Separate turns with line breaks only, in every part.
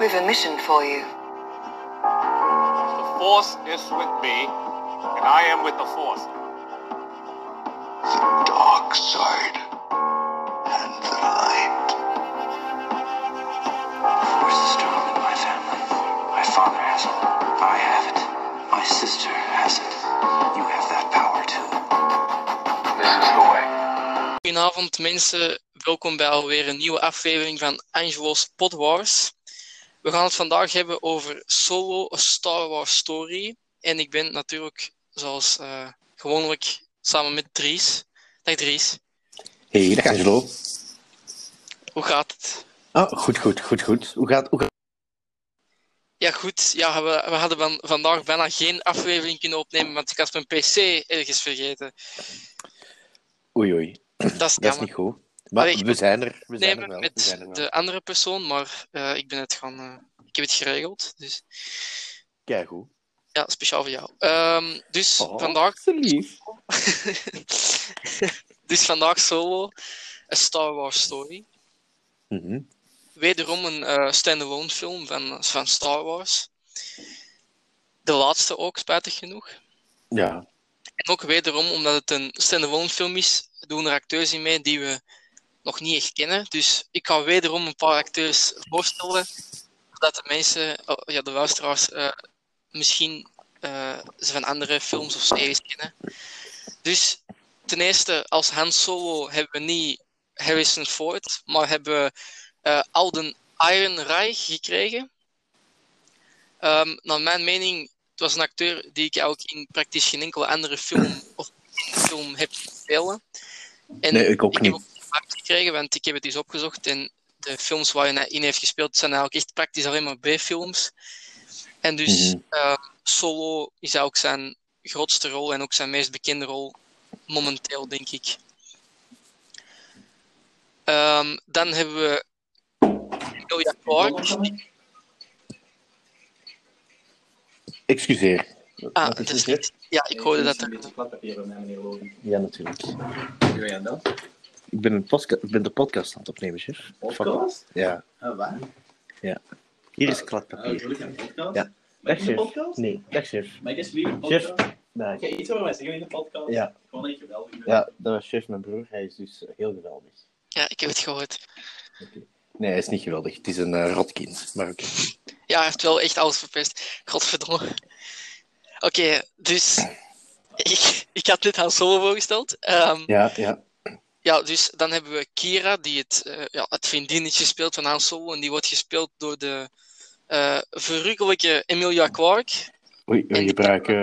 We've a mission for you.
The Force is with me, and I am with the Force.
The dark side and the light.
Force is strong in my family. My father has it. I have it. My sister has it. You have that power too.
This is the way.
Goedenavond mensen, welkom bij alweer een nieuwe aflevering van Angelo's Pod Wars. We gaan het vandaag hebben over Solo, A Star Wars Story. En ik ben natuurlijk, zoals eh, gewoonlijk, samen met Dries. Dag Dries,
Hey, dag Angelo.
hoe gaat het?
Oh, goed, goed, goed, goed. Hoe gaat, hoe gaat...
Ja goed, ja, we, we hadden van, vandaag bijna geen aflevering kunnen opnemen, want ik had mijn pc ergens vergeten.
Oei, oei.
Dat is
Dat is niet goed. Maar
Allee,
we zijn er. We zijn er wel. We
met
zijn er wel.
de andere persoon, maar eh, ik ben het gaan, eh, ik heb het geregeld. Dus
Keigoed.
ja, speciaal voor jou. Ehm, dus
Oh,
vandaag
lief.
dus vandaag solo, A Star Wars Story.
Mhm.
Wederom een eh standalone film van, van Star Wars. De laatste ook, spijtig genoeg.
Ja.
En ook wederom, omdat het een standalone film is, doen er acteurs in mee die we nog niet echt kennen. Dus ik ga wederom een paar acteurs voorstellen, zodat de mensen, oh, ja, de luisteraars, eh, misschien eh, ze van andere films of series kennen. Dus ten eerste, als Han Solo hebben we niet Harrison Ford, maar hebben we eh, Alden Ehrenreich gekregen. Ehm, naar mijn mening, het was een acteur die ik eigenlijk in praktisch geen enkele andere film of film heb spelen. En
Nee, ik ook niet.
ook gekregen, want ik heb het eens opgezocht en de films waar hij in heeft gespeeld zijn eigenlijk echt praktisch alleen maar B-films. En dus
Mhm.
ehm, Solo is ook zijn grootste rol en ook zijn meest bekende rol momenteel, denk ik. Ehm, dan hebben we Emilia Clarke.
Excuseer.
Ah, dat is niet. Ja, ik hoorde dat er.
Ja, natuurlijk. Ik ben, een postka- ik ben de podcast aan het opnemen, chef.
Podcast?
Ja.
Ah, waar?
Hier is
Ah,
kladpapier.
wil ik een podcast?
Ja.
Mag ik een
chef.
podcast?
Nee, dag, chef.
Mag ik een
Chef.
podcast?
Dag.
Oké, iets over mij zeggen in de podcast?
Ja.
Gewoon echt geweldig.
Ja, dat was chef mijn broer. Hij is dus heel geweldig.
Ja, ik heb het gehoord.
Nee, hij is niet geweldig. Het is een eh, rotkind. Maar oké.
Ja, hij heeft wel echt alles verpest. Godverdomme. Oké, dus. Ik, ik had dit aan Solo voorgesteld. Ehm,
Ja, ja.
Ja, dus dan hebben we Kira, die het, eh, ja, het vriendinnetje speelt van Han Solo. En die wordt gespeeld door de eh verrukkelijke Emilia Clarke.
Oei, we
En-
gebruiken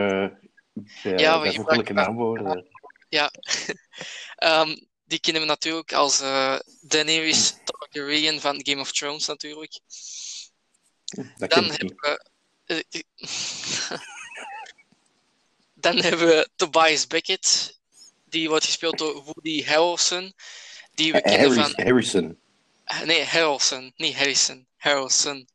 uh,
Ja, we gebruiken-
naamwoorden.
Ja. Ehm, die kennen we natuurlijk als Daenerys Targaryen van Game of Thrones, natuurlijk.
Dat
Dan hebben we. dan hebben we Tobias Beckett. Die wordt gespeeld door Woody Harrelson. Die we kennen
Harris-
van.
Harrison.
Nee, Harrelson. Niet Harrison. Harrelson.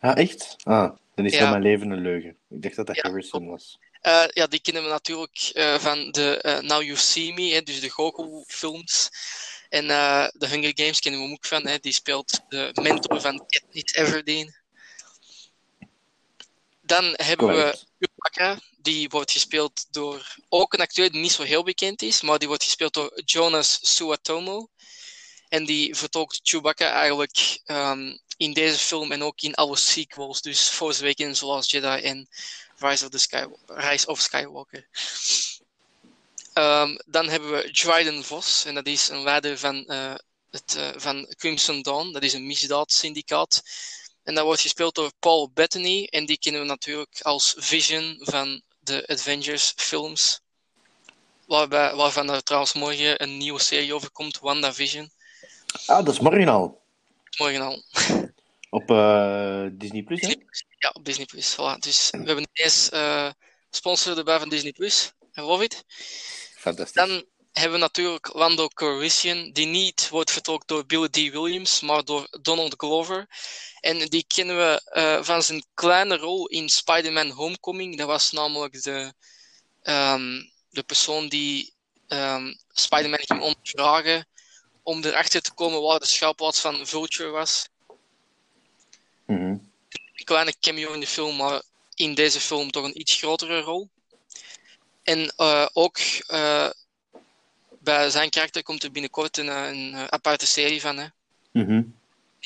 Ah, echt? Ah, dan is
Ja.
heel mijn leven een leugen. Ik dacht dat dat
Ja,
Harrison was.
Eh, ja, die kennen we natuurlijk eh, van de eh, Now You See Me, hè, dus de Goku-films. En eh, de Hunger Games kennen we hem ook van. Hè, die speelt de mentor van Katniss Everdeen. Dan hebben
Correct.
we Chewbacca, die wordt gespeeld door ook een acteur die niet zo heel bekend is, maar die wordt gespeeld door Jonas Suatomo. En die vertolkt Chewbacca eigenlijk ehm, in deze film en ook in alle sequels. Dus Force Awakens, zoals Jedi en Rise of, the Skywalker, Rise of Skywalker. Ehm, dan hebben we Dryden Vos, en dat is een leider van, eh, het, eh, van Crimson Dawn. Dat is een misdaadsyndicaat. En dat wordt gespeeld door Paul Bettany, en die kennen we natuurlijk als Vision van de Avengers films. Waarbij, waarvan er trouwens morgen een nieuwe serie over komt, WandaVision.
Ah, dat is morgen al.
Morgen al.
Op eh, Disney Plus, hè?
Ja, op Disney Plus. Voilà. Dus we hebben ineens eh sponsor erbij van Disney Plus. I love it.
Fantastisch.
Dan hebben we natuurlijk Lando Calrissian, die niet wordt vertolkt door Billy D. Williams, maar door Donald Glover. En die kennen we eh, van zijn kleine rol in Spider-Man Homecoming. Dat was namelijk de, ehm, de persoon die ehm, Spider-Man ging ondervragen om erachter te komen waar de schuilplaats van Vulture was.
Mhm.
kleine cameo in de film, maar in deze film toch een iets grotere rol. En eh, ook eh, bij zijn karakter komt er binnenkort een, eh, een eh, aparte serie van, hè,
Mhm.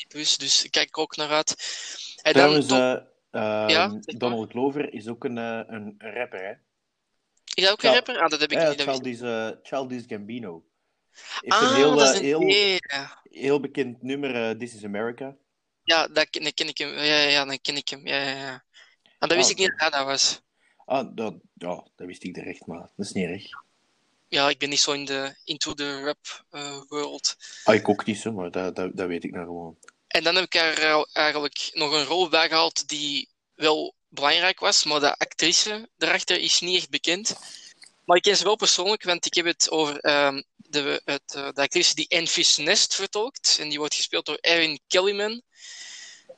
Plus, dus daar kijk ik ook naar uit. En dan
Trouwens, eh, ehm,
Ja.
Donald Glover is ook een, een rapper, hè?
is dat ook een rapper? Ah, dat heb ik
Ja,
niet. dat
Childish, eh, Childish Gambino. Heeft
Ah,
een heel,
dat is een
heel, heel bekend nummer, This is America.
Ja, dat, ken- dan ken ik hem. Ja, ja, ja, dan ken ik hem. Ja, ja, ja. Dat wist
Ah,
ik niet dat dat was.
Ah, dat, ja, dat wist ik direct, maar dat is niet erg.
Ja, ik ben niet zo in de, into the rap eh, world.
Ah, ik ook niet, zo, maar dat, dat, dat weet ik nou gewoon.
En dan heb ik er al- eigenlijk nog een rol bij gehaald die wel belangrijk was, maar de actrice daarachter is niet echt bekend. Maar ik ken ze wel persoonlijk, want ik heb het over ehm, de, het, eh, de actrice die Enfys Nest vertolkt. En die wordt gespeeld door Erin Kellyman.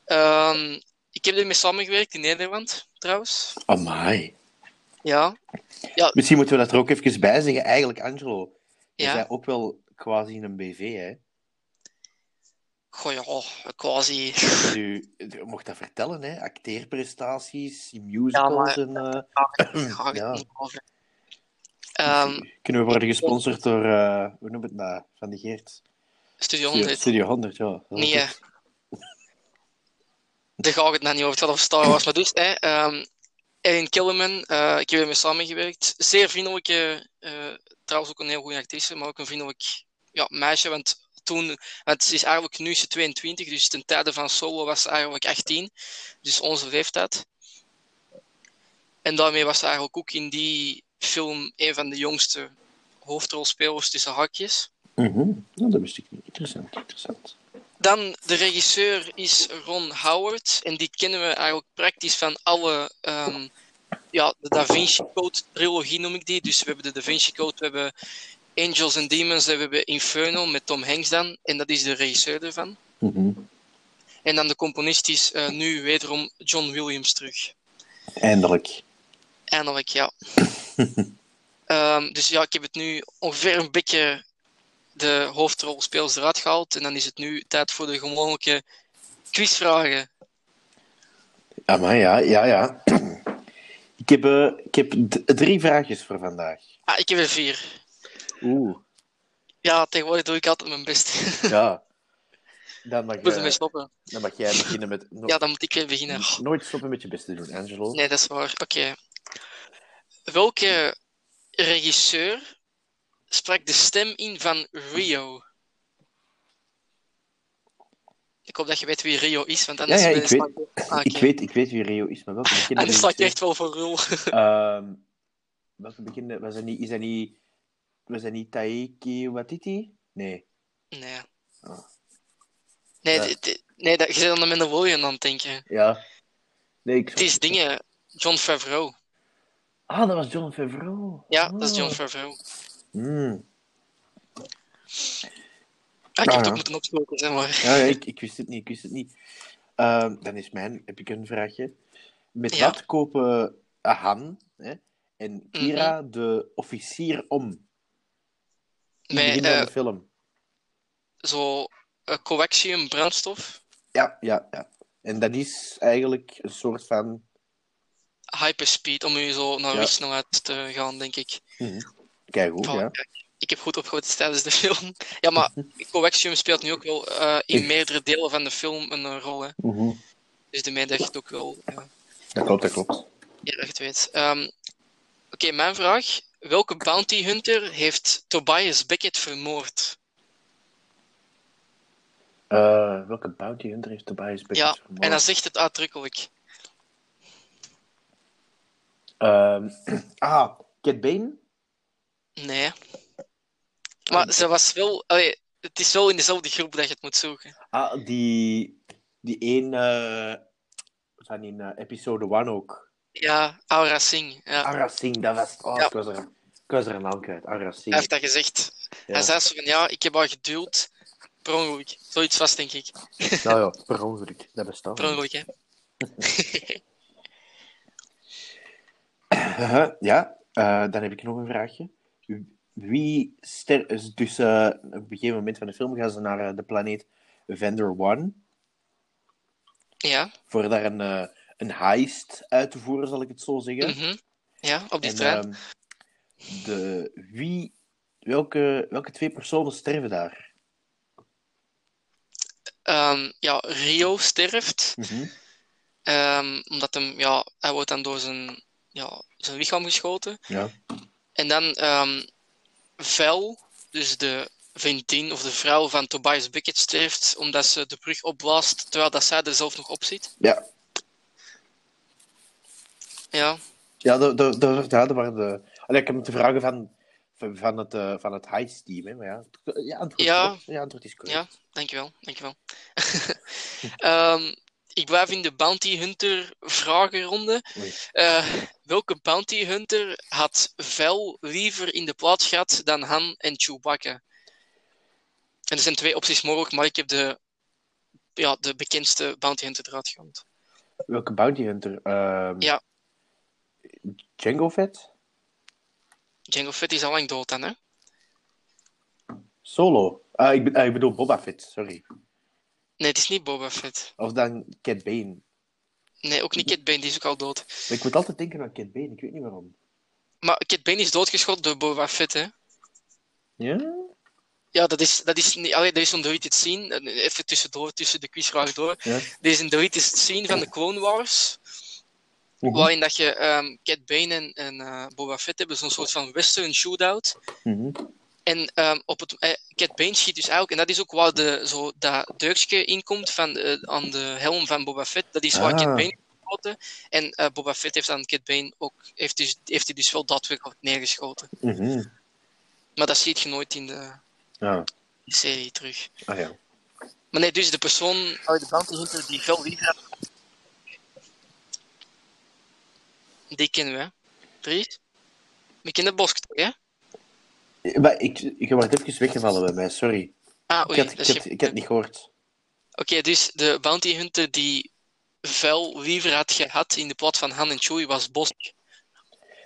Ehm, ik heb ermee samengewerkt in Nederland, trouwens.
Amai.
Ja.
Misschien moeten we dat er ook even bij zeggen. Eigenlijk, Angelo, je
Ja.
zei ook wel quasi een BV, hè?
Goh, ja, quasi.
U, u mocht dat vertellen, hè? Acteerprestaties, musicals en...
Daar ga ik
Ja.
het niet over.
Kunnen we worden gesponsord door, eh, hoe noem het nou, van de Geert?
Studio
Studio,
100.
Studio 100, ja.
Nee. Daar ga ik het nou niet over. Het gaat over Star Wars. Maar dus, hè, ehm Erin Kellerman, eh, ik heb ermee samengewerkt. Zeer vriendelijke, eh, trouwens ook een heel goede actrice, maar ook een vriendelijk ja, meisje. Want toen, want is eigenlijk nu ze 22, dus ten tijde van Solo was ze eigenlijk 18. Dus onze leeftijd. En daarmee was ze eigenlijk ook in die film een van de jongste hoofdrolspelers tussen hakjes.
Mhm. Nou, dat wist ik niet. Interessant, interessant.
Dan de regisseur is Ron Howard. En die kennen we eigenlijk praktisch van alle. ehm, ja, de Da Vinci Code trilogie noem ik die. Dus we hebben de Da Vinci Code, we hebben Angels and Demons en we hebben Inferno met Tom Hanks dan. En dat is de regisseur ervan.
Mhm.
En dan de componist is eh, nu wederom John Williams terug.
Eindelijk.
Eindelijk, ja. Ehm, dus ja, ik heb het nu ongeveer een beetje de hoofdrolspelers eruit gehaald. En dan is het nu tijd voor de gewone quizvragen.
Maar ja, ja, ja. Ik heb, eh, ik heb drie vraagjes voor vandaag.
Ah, ik heb er vier.
Oeh,
Ja, tegenwoordig doe ik altijd mijn best.
ja. Dan mag,
moet ermee stoppen.
dan mag jij beginnen met... no-
Ja, dan moet ik weer beginnen.
Nooit stoppen met je best te doen, Angelo.
nee, dat is waar. Oké. Welke regisseur sprak de stem in van Rio? Ik hoop dat je weet wie Rio is, want anders
Ja, ja, ik
je
weet-
Ah,
ik, weet, ik weet wie Rio is, maar welke bekende
Anders sta ik echt wel voor rul.
Ehm, welke bekende... Was dat niet... Is dat niet... Was dat niet Taiki Watiti? Nee.
Nee.
Ah.
Nee,
Ja.
nee dat, je bent aan de Mandalorian aan het denken.
Ja. Nee, ik...
Het is dingen. John Favreau.
Ah, dat was John Favreau.
Ja, dat is John
Ah.
Favreau.
Hmm.
Ah, ik heb het ook moeten opzoeken, zeg maar.
Ja, ik, ik wist het niet, ik wist het niet. Ehm, dan is mijn, heb ik een vraagje. Met
Ja.
wat kopen Han hè, en Kira de officier om? In van
eh,
de film.
zo eh, coaxium brandstof,
Ja, ja, ja. En dat is eigenlijk een soort van...
hyperspeed, om u zo naar
Ja.
te gaan, denk ik.
Kijk goed,
Van,
ja.
Ik heb goed opgehoord tijdens de film. Ja, maar coaxium speelt nu ook wel eh, in meerdere delen van de film een rol. Hè.
Mhm.
Dus daarmee dat je het ook wel eh,
Dat klopt, dat klopt.
ja, dat weet. Ehm, Oké, mijn vraag. Welke bounty hunter heeft Tobias Beckett vermoord?
Eh, welke bounty hunter heeft Tobias Beckett
Ja,
vermoord?
en hij zegt het uitdrukkelijk.
Ehm, ah, Cat Bane?
Nee. Maar ze was wel... allee, het is wel in dezelfde groep dat je het moet zoeken.
Ah, die... Die één... eh, van in eh, episode 1 ook.
Ja, Aura Singh. Ja.
Ara Singh, dat was... Oh,
Ja.
ik, was er, ik was er een naam kwijt. Ara
Hij
Singh.
heeft dat gezegd.
Ja.
Hij zei zo van, ja, ik heb haar geduwd. Per ongeluk. Zoiets vast, denk ik.
Nou ja, per ongeluk. Dat bestaat.
Per ongeluk, hè.
Uh-huh, ja, eh, dan heb ik nog een vraagje. Wie ster is dus eh, op een gegeven moment van de film gaan ze naar eh, de planeet Vendor One.
Ja.
voor daar een, eh, een heist uit te voeren, zal ik het zo zeggen.
mhm. Ja, op die
En,
trein.
ehm, de, wie, welke, welke twee personen sterven daar?
Ehm, ja, Rio sterft.
Mhm.
ehm, omdat hem, ja, hij wordt dan door zijn, ja, zijn lichaam geschoten.
Ja.
En dan Vel, dus de vriendin of de vrouw van Tobias Beckett, sterft omdat ze de brug opblaast terwijl dat zij er zelf nog op zit.
Ja,
Ja,
ja, de, de, de, ja, dat waren de... Allee, ik heb te vragen van, van, van het, eh, van het heist-team, hè, maar ja. Ja, antwoord,
Ja.
ja, antwoord is correct.
ja, dankjewel, dankjewel. Ehm ik blijf in de Bounty Hunter vragenronde.
Oei.
Eh, welke Bounty Hunter had Vel liever in de plaats gehad dan Han en Chewbacca? En er zijn twee opties mogelijk, maar ik heb de, ja, de bekendste Bounty Hunter eruit gehaald.
Welke bounty hunter? Ehm,
Ja.
Django Fett?
Jango Fett is al lang dood dan, hè?
Solo? Ah, ik, be- ah, ik bedoel Boba Fett, sorry.
Nee, het is niet Boba Fett.
Of dan Cat Bane.
Nee, ook niet Kid Bane, die is ook al dood.
Maar ik moet altijd denken aan Cat Bane, ik weet niet waarom.
Maar Kid Bane is doodgeschoten door Boba Fett, hè?
Ja?
Ja, dat is, dat is niet... Allee, er is zo'n deleted scene, eh, even tussendoor, tussen de quizvragen door.
Ja.
Er is een deleted scene van de Clone Wars,
Mhm.
waarin dat je ehm Cat Bane en, en eh, Boba Fett hebben, zo'n soort van western shootout.
Mhm.
En ehm, op het, eh, Cat Bane schiet dus eigenlijk, en dat is ook waar de, zo, dat deurtje inkomt van, eh, aan de helm van Boba Fett. Dat is waar
Ah.
Cat Bane geschoten. En eh, Boba Fett heeft aan Cat Bane ook, heeft, dus, heeft hij dus wel daadwerkelijk neergeschoten.
Mhm.
Maar dat ziet je nooit in de serie terug.
Ah ja.
Maar nee, dus de persoon, allee, de bounty hunter die veel liever die kennen we. Dries? We kennen Bosk toch, hè?
Maar ik, ik heb het even weggevallen bij mij, sorry.
Ah,
Ik
oei,
had,
dat
ik,
is
had,
je-
ik had het niet gehoord.
Oké, dus de bounty hunter die veel liever had gehad in de plaats van Han en Chewie was Bosk.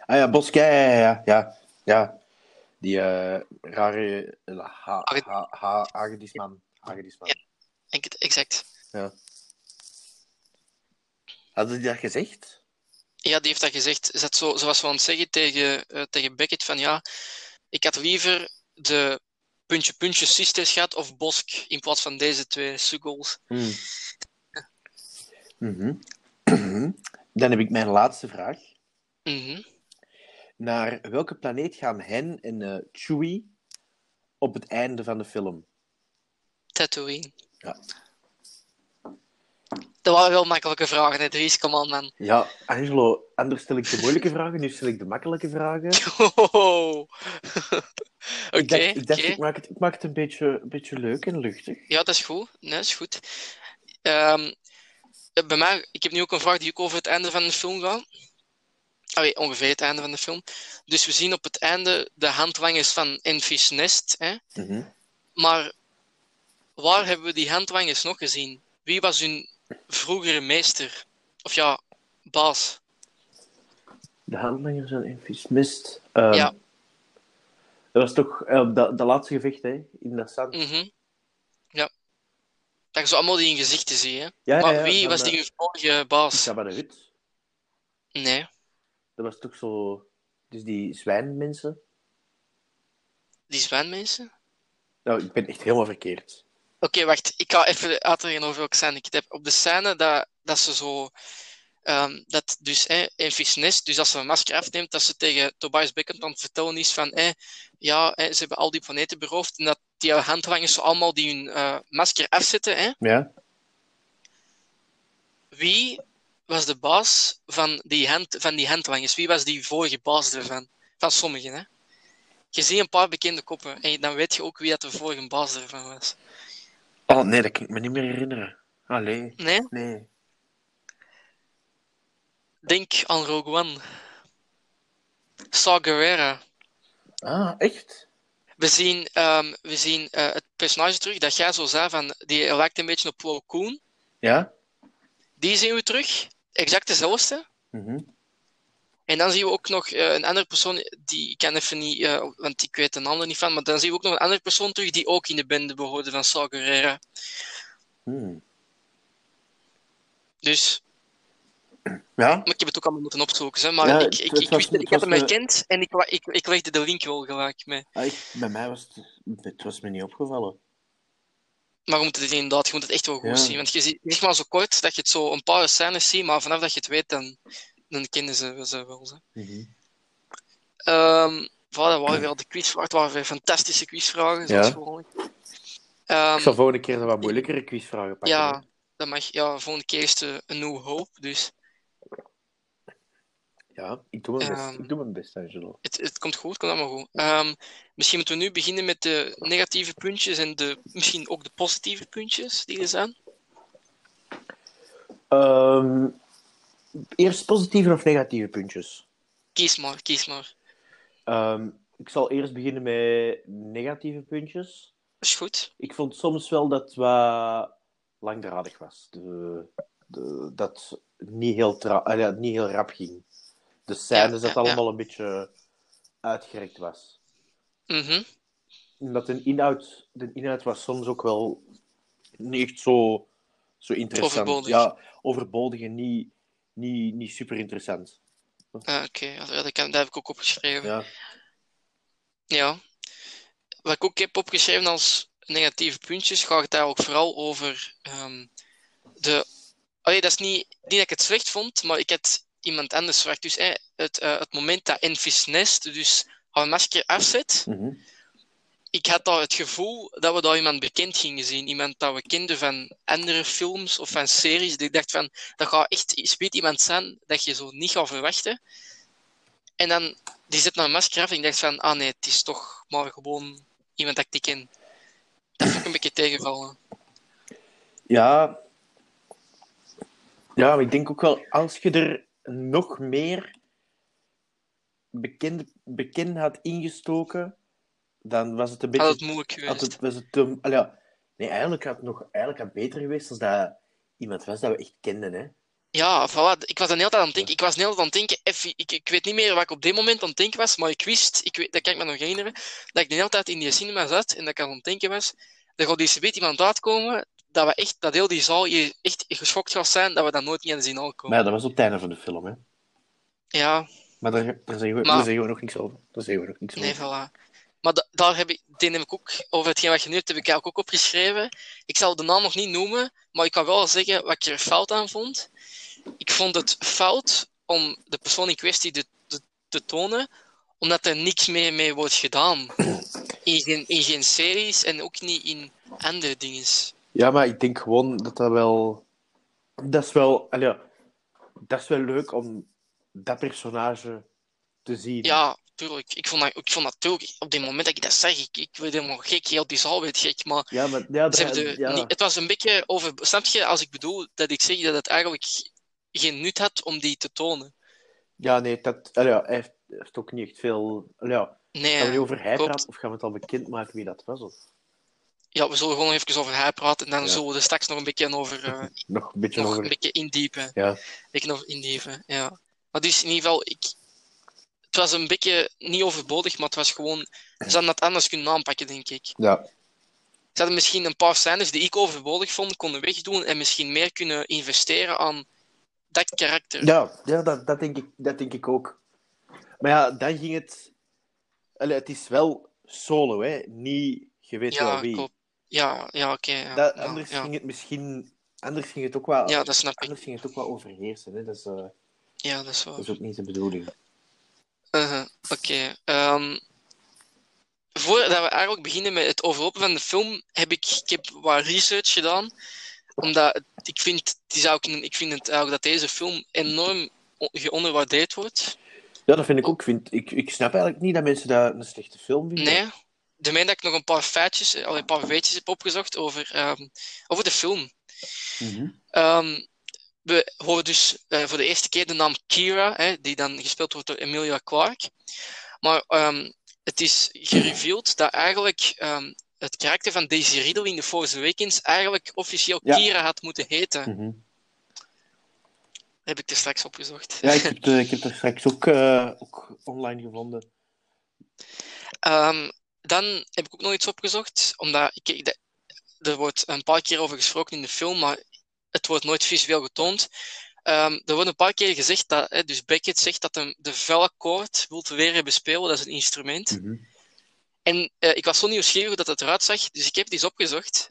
Ah ja, Bosk, ja, ja, ja, ja. ja. Die eh, rare uh, ha,
Haged-
ha, ha, hagedisman. Hagedisman.
Ja. Het, exact.
Hadden die dat gezegd?
Ja, die heeft dat gezegd. Ze, had zo, ze was zo aan het zeggen tegen, eh, tegen Beckett van ja, ik had liever de puntje puntje sisters gehad of Bosk in plaats van deze twee suggles.
Hmm. Mhm. Dan heb ik mijn laatste vraag.
Mhm.
Naar welke planeet gaan hen en eh Chewie op het einde van de film?
Tatooine.
Ja.
Dat waren wel makkelijke vragen, hè, Dries? Come on, man.
Ja, Angelo, anders stel ik de moeilijke vragen, nu stel ik de makkelijke vragen.
Oh. Oké,
ik ik, dacht
oké.
ik, maak het, ik maak het een beetje, een beetje leuk en luchtig.
Ja, dat is goed. Nee, dat is goed. Ehm, eh, bij mij, ik heb nu ook een vraag die ook over het einde van de film gaat. Allee, ongeveer het einde van de film. Dus we zien op het einde de handlangers van Enfys Nest. Hè?
Mhm.
Maar waar hebben we die handlangers nog gezien? Wie was hun vroegere meester? Of ja, baas?
De handlangers zijn Enfys Mist. Ehm,
Ja.
Dat was toch eh, dat, dat laatste gevecht, hè? In dat zand.
Ja. Dat zo allemaal die in gezichten ziet. Hè?
Ja,
maar
ja, ja,
wie
van
was die hun vorige baas?
Jabba de Hutt.
Nee.
Dat was toch zo... Dus die zwijnmensen.
Die zwijnmensen?
Nou, ik ben echt helemaal verkeerd.
Oké, wacht. Ik ga even uitleggen over welke scène ik het heb. Op de scène dat, dat ze zo... ehm, dat dus hè, Enfys Nest, dus als ze een masker afneemt, dat ze tegen Tobias Beckett aan het vertellen is van hè, ja, hè, ze hebben al die planeten beroofd en dat die handlangers zo allemaal die hun eh, masker afzetten. Hè.
Ja?
Wie was de baas van die, hand, van die handlangers? Wie was die vorige baas ervan? Van sommigen, hè? Je ziet een paar bekende koppen en dan weet je ook wie dat de vorige baas ervan was.
Oh, nee, dat kan ik me niet meer herinneren. Allee.
Nee?
Nee.
Denk aan Rogue One. Saw Gerrera.
Ah, echt?
We zien, ehm, we zien eh, het personage terug dat jij zo zei, van, die lijkt een beetje op Plo Koon.
Ja?
Die zien we terug. Exact dezelfde.
Mhm.
En dan zien we ook nog eh, een andere persoon, die ik even niet, eh, want ik weet de naam er niet van, maar dan zien we ook nog een andere persoon terug die ook in de bende behoorde van Saw Gerrera.
Hmm.
Dus,
Ja?
maar ik heb het ook allemaal moeten opzoeken. Hè. Maar
Ja,
ik,
het-
ik,
het
ik,
was-
wist,
het
ik had hem
me-
herkend en ik, ik, ik legde de link wel gelijk mee.
Ah, ik- bij mij was het... Het was me niet opgevallen.
Maar je moet het inderdaad, je moet het echt wel goed
Ja.
zien. Want je ziet niet maar zo kort dat je het zo een paar scènes ziet, maar vanaf dat je het weet, dan, dan kennen ze ze wel. Hè.
Mhm.
Ehm, voilà, dat waren weer de quizvragen. Het waren weer fantastische quizvragen, zoals
Ja.
gewoonlijk. Ehm,
Ik zal volgende keer wat moeilijkere quizvragen pakken.
ja,
hè.
dat mag. Ja, volgende keer is de een New Hope, dus
Ja, ik doe mijn best.
Ehm.
Ik doe mijn best, Angelo.
het, het komt goed, het komt allemaal goed. Ehm, misschien moeten we nu beginnen met de negatieve puntjes en de, misschien ook de positieve puntjes die er zijn.
Ehm, eerst positieve of negatieve puntjes?
Kies maar, kies maar.
Ehm, ik zal eerst beginnen met negatieve puntjes.
Is goed.
Ik vond soms wel dat wat langdradig was. De, de, dat het niet heel, tra- ja, niet heel rap ging. De scènes,
Ja,
dat
ja,
allemaal een beetje uitgerekt was.
Mhm.
Omdat de inhoud, de inhoud was soms ook wel niet echt zo, zo interessant.
Overbodig.
Ja, overbodig en niet, niet, niet super interessant.
Ah, Oké, ja, dat, heb ik ook opgeschreven.
Ja.
Ja. Wat ik ook heb opgeschreven als negatieve puntjes, gaat het eigenlijk vooral over ehm, de. Allee, dat is niet, niet dat ik het slecht vond, maar ik had iemand anders gevraagd. Dus eh, het, eh, het moment dat Enfys Nest dus haar masker afzet,
Mhm.
Ik had daar het gevoel dat we daar iemand bekend gingen zien. Iemand dat we kenden van andere films of van series. Ik dacht van, dat gaat echt speelt iemand zijn dat je zo niet gaat verwachten. En dan, die zet nou een masker af en ik dacht van, ah nee, het is toch maar gewoon iemand dat ik ken. Dat vond ik een beetje tegenvallen.
Ja. Ja, maar ik denk ook wel, als je er nog meer bekend, bekend had ingestoken, dan was het een beetje...
Had het moeilijk geweest.
had het, was het te- al ja, nee, eigenlijk had het nog eigenlijk had het beter geweest als dat iemand was dat we echt kenden, hè.
Ja, voilà. Ik was dan heel tijd aan het denken. Ik was heel tijd aan het denken. Ik, ik weet niet meer wat ik op dit moment aan het denken was, maar ik wist, ik weet, dat kan ik me nog herinneren, dat ik de hele tijd in die cinema zat en dat ik aan het denken was. Er gaat deze weet iemand uitkomen, dat, we echt, dat heel die zaal hier echt geschokt gaat zijn, dat we dat nooit niet hadden zien
Maar
aankomen.
ja, dat was op het einde van de film, hè.
Ja,
Maar daar, daar, zeggen, we,
Maar-
daar zeggen we nog niks over. Daar zeggen we nog niks
nee,
over.
voilà. Maar da- daar heb ik, die heb ik ook, over hetgeen wat je nu hebt, heb ik eigenlijk ook opgeschreven. Ik zal de naam nog niet noemen, maar ik kan wel zeggen wat ik er fout aan vond. Ik vond het fout om de persoon in kwestie te, te, te tonen, omdat er niks meer mee wordt gedaan. In geen, in geen series en ook niet in andere dingen.
Ja, maar ik denk gewoon dat dat wel... Dat is wel... al ja, dat is wel leuk om dat personage te zien.
Ja, tuurlijk. Ik vond dat, ik vond op dit moment dat ik dat zeg, ik, ik werd helemaal gek, heel die zaal werd gek, maar
Ja, maar... Ja,
Ze
dat-
hebben de,
ja.
niet- het was een beetje over. Snap je, als ik bedoel dat ik zeg dat het eigenlijk geen nut had om die te tonen?
ja, nee, dat... ja, hij heeft, heeft ook niet echt veel... ja,
Nee,
gaan we over hij praten of gaan we het al bekendmaken wie dat was? Of
ja, we zullen gewoon even over hij praten en dan
Ja.
zullen we er straks nog een beetje over, eh,
nog een beetje
nog
over...
een beetje indiepen.
Ja.
Beetje over indiepen, ja. Maar dus in ieder geval, ik, het was een beetje niet overbodig, maar het was gewoon. Ze hadden dat anders kunnen aanpakken, denk ik.
Ja.
Ze hadden misschien een paar scènes die ik overbodig vond, konden wegdoen en misschien meer kunnen investeren aan dat karakter.
Ja, ja dat, dat, denk ik, dat denk ik ook. Maar ja, dan ging het... Allee, het is wel solo, hè. Niet, je weet wel wie.
klopt. Ja, ja oké. ja,
Dat,
ja,
anders ging het misschien... Anders ging het ook wel...
Ja, dat snap ik.
Anders ging het ook wel overheersen, hè. Dat is, eh,
Ja, dat is
dat
waar.
is ook niet de bedoeling.
Uh-huh, Oké. ehm, voordat we eigenlijk beginnen met het overlopen van de film, heb ik, ik heb wat research gedaan. Omdat het- ik vind, is ook een- ik vind het eigenlijk dat deze film enorm geonderwaardeerd wordt.
Ja, dat vind ik ook. Ik Vind, ik, ik snap eigenlijk niet dat mensen dat een slechte film vinden.
Nee. De dat ik nog een paar feitjes, allee, een paar weetjes heb opgezocht over, ehm, over de film.
Mhm.
Ehm, we horen dus eh, voor de eerste keer de naam Kira, hè, die dan gespeeld wordt door Emilia Clarke. Maar ehm, het is gereveeld dat eigenlijk ehm, het karakter van Daisy Riddle in The Force Awakens eigenlijk officieel
Ja.
Kira had moeten heten.
Mhm.
Heb ik er straks opgezocht.
Ja, ik heb, de, ik heb er straks ook, eh, ook online gevonden.
Ehm, dan heb ik ook nog iets opgezocht, omdat ik, ik- de- er wordt een paar keer over gesproken in de film, maar het wordt nooit visueel getoond. Ehm, er wordt een paar keer gezegd dat, hè, dus Beckett zegt dat hem de velakkoord wilt weer bespelen, dat is een instrument.
Mhm.
En eh, ik was zo nieuwsgierig hoe dat het eruit zag, dus ik heb het eens opgezocht.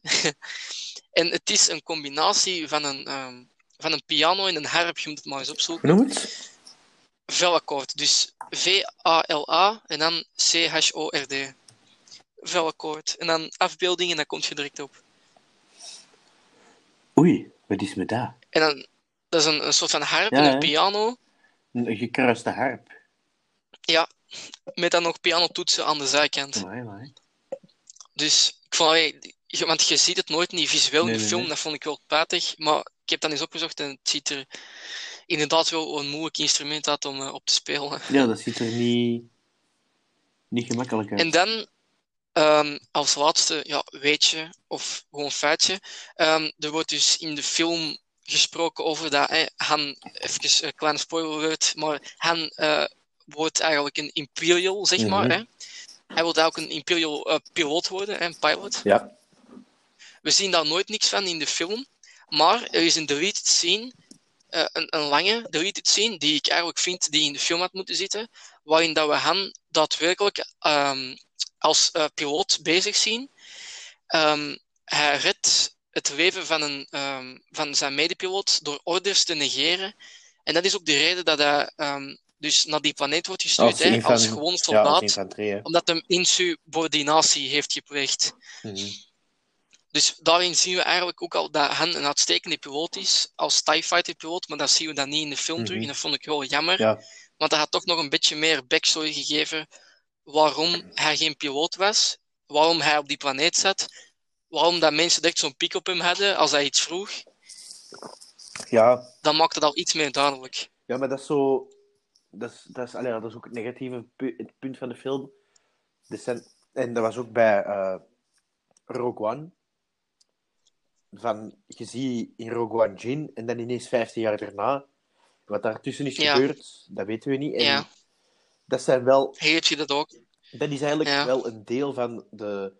en het is een combinatie van een, ehm, van een piano en een harp, je moet het maar eens opzoeken.
Noem het?
Velakkoord, dus V-A-L-A en dan C-H-O-R-D. Velakkoord. En dan afbeeldingen, dan komt je direct op.
Oei, wat is met dat?
En dan, dat is een, een soort van harp
Ja,
en een piano.
Een gekruiste harp.
Ja, met dan nog pianotoetsen aan de zijkant.
Amai, amai.
Dus ik vond, allee, want je ziet het nooit niet visueel
Nee,
in de film,
nee.
dat vond ik wel spijtig. Maar ik heb dan eens opgezocht en het ziet er inderdaad wel een moeilijk instrument uit om eh, op te spelen.
Ja, dat ziet er niet, niet gemakkelijk uit.
En dan, ehm, als laatste, ja, weetje of gewoon feitje. ehm, er wordt dus in de film gesproken over dat hè, Han, even een kleine spoiler alert, maar Han eh, wordt eigenlijk een Imperial, zeg maar.
Mhm.
Hè. Hij wil ook een Imperial eh, piloot worden, een pilot.
Ja.
We zien daar nooit niks van in de film, maar er is een deleted scene, eh, een, een lange deleted scene, die ik eigenlijk vind die in de film had moeten zitten, waarin dat we Han daadwerkelijk ehm, als eh, piloot bezig zien. Ehm, hij redt het leven van, een, ehm, van zijn medepiloot door orders te negeren. En dat is ook de reden dat hij dus naar die planeet wordt gestuurd, hè,
infan-
als gewoon
Ja,
soldaat,
als hè.
omdat hij insubordinatie heeft gepleegd.
Mhm.
Dus daarin zien we eigenlijk ook al dat Han een uitstekende piloot is, als TIE Fighter piloot, maar dat zien we dan niet in de film terug.
Mhm.
En dat vond ik wel jammer,
Ja.
Want dat had toch nog een beetje meer backstory gegeven waarom hij geen piloot was, waarom hij op die planeet zat, waarom dat mensen direct zo'n piek op hem hadden als hij iets vroeg.
Ja,
Dan maakte dat al iets meer duidelijk.
ja, maar dat is zo... Dat is, dat is, allee, dat is ook het negatieve pu- het punt van de film. Er zijn, en dat was ook bij eh, Rogue One. Van, je ziet in Rogue One Jin en dan ineens 15 jaar daarna. Wat daartussen is
Ja.
gebeurd, dat weten we niet. En
Ja.
dat zijn wel...
Heb je dat ook.
Dat is eigenlijk
Ja.
wel een deel van de...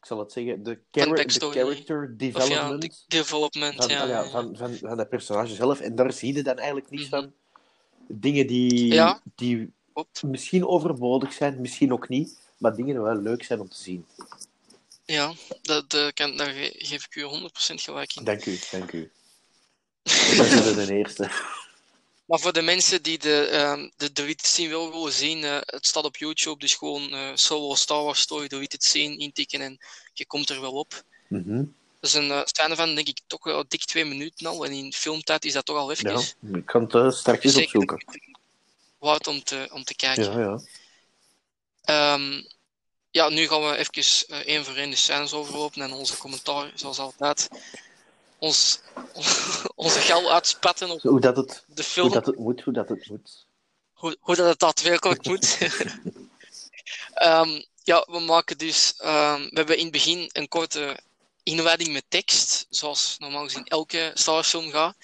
Ik zal het zeggen, de, character
Of
development.
de development.
van,
ja,
ah ja, van, van, van dat personage zelf. En daar zie je dan eigenlijk niets
Mhm.
van. Dingen die, die
Klopt.
misschien overbodig zijn, misschien ook niet. Maar dingen die wel leuk zijn om te zien.
Ja, dat, dat kan, daar ge- geef ik u 100% gelijk in.
Dank u, dank u. Dat is de eerste.
Maar voor de mensen die de, ehm de deleted scene wel willen zien, eh, het staat op YouTube, dus gewoon eh, solo Star Wars Story deleted scene intikken en je komt er wel op.
Mhm.
Dat is een uh, scène van, denk ik, toch wel dik twee minuten al. En in filmtijd is dat toch al even
Ja, ik kan het straks opzoeken.
waard om te, om te kijken.
Ja, ja.
Ehm, ja, nu gaan we even één voor één de scènes overlopen en onze commentaar, zoals altijd. Ons, onze gal uitspatten op
Hoe dat het,
de
hoe
film.
dat het moet, hoe dat het moet.
hoe, hoe dat het daadwerkelijk moet. Ehm, ja, we maken dus. ehm, we hebben in het begin een korte inleiding met tekst, zoals normaal gezien elke Star Wars film gaat.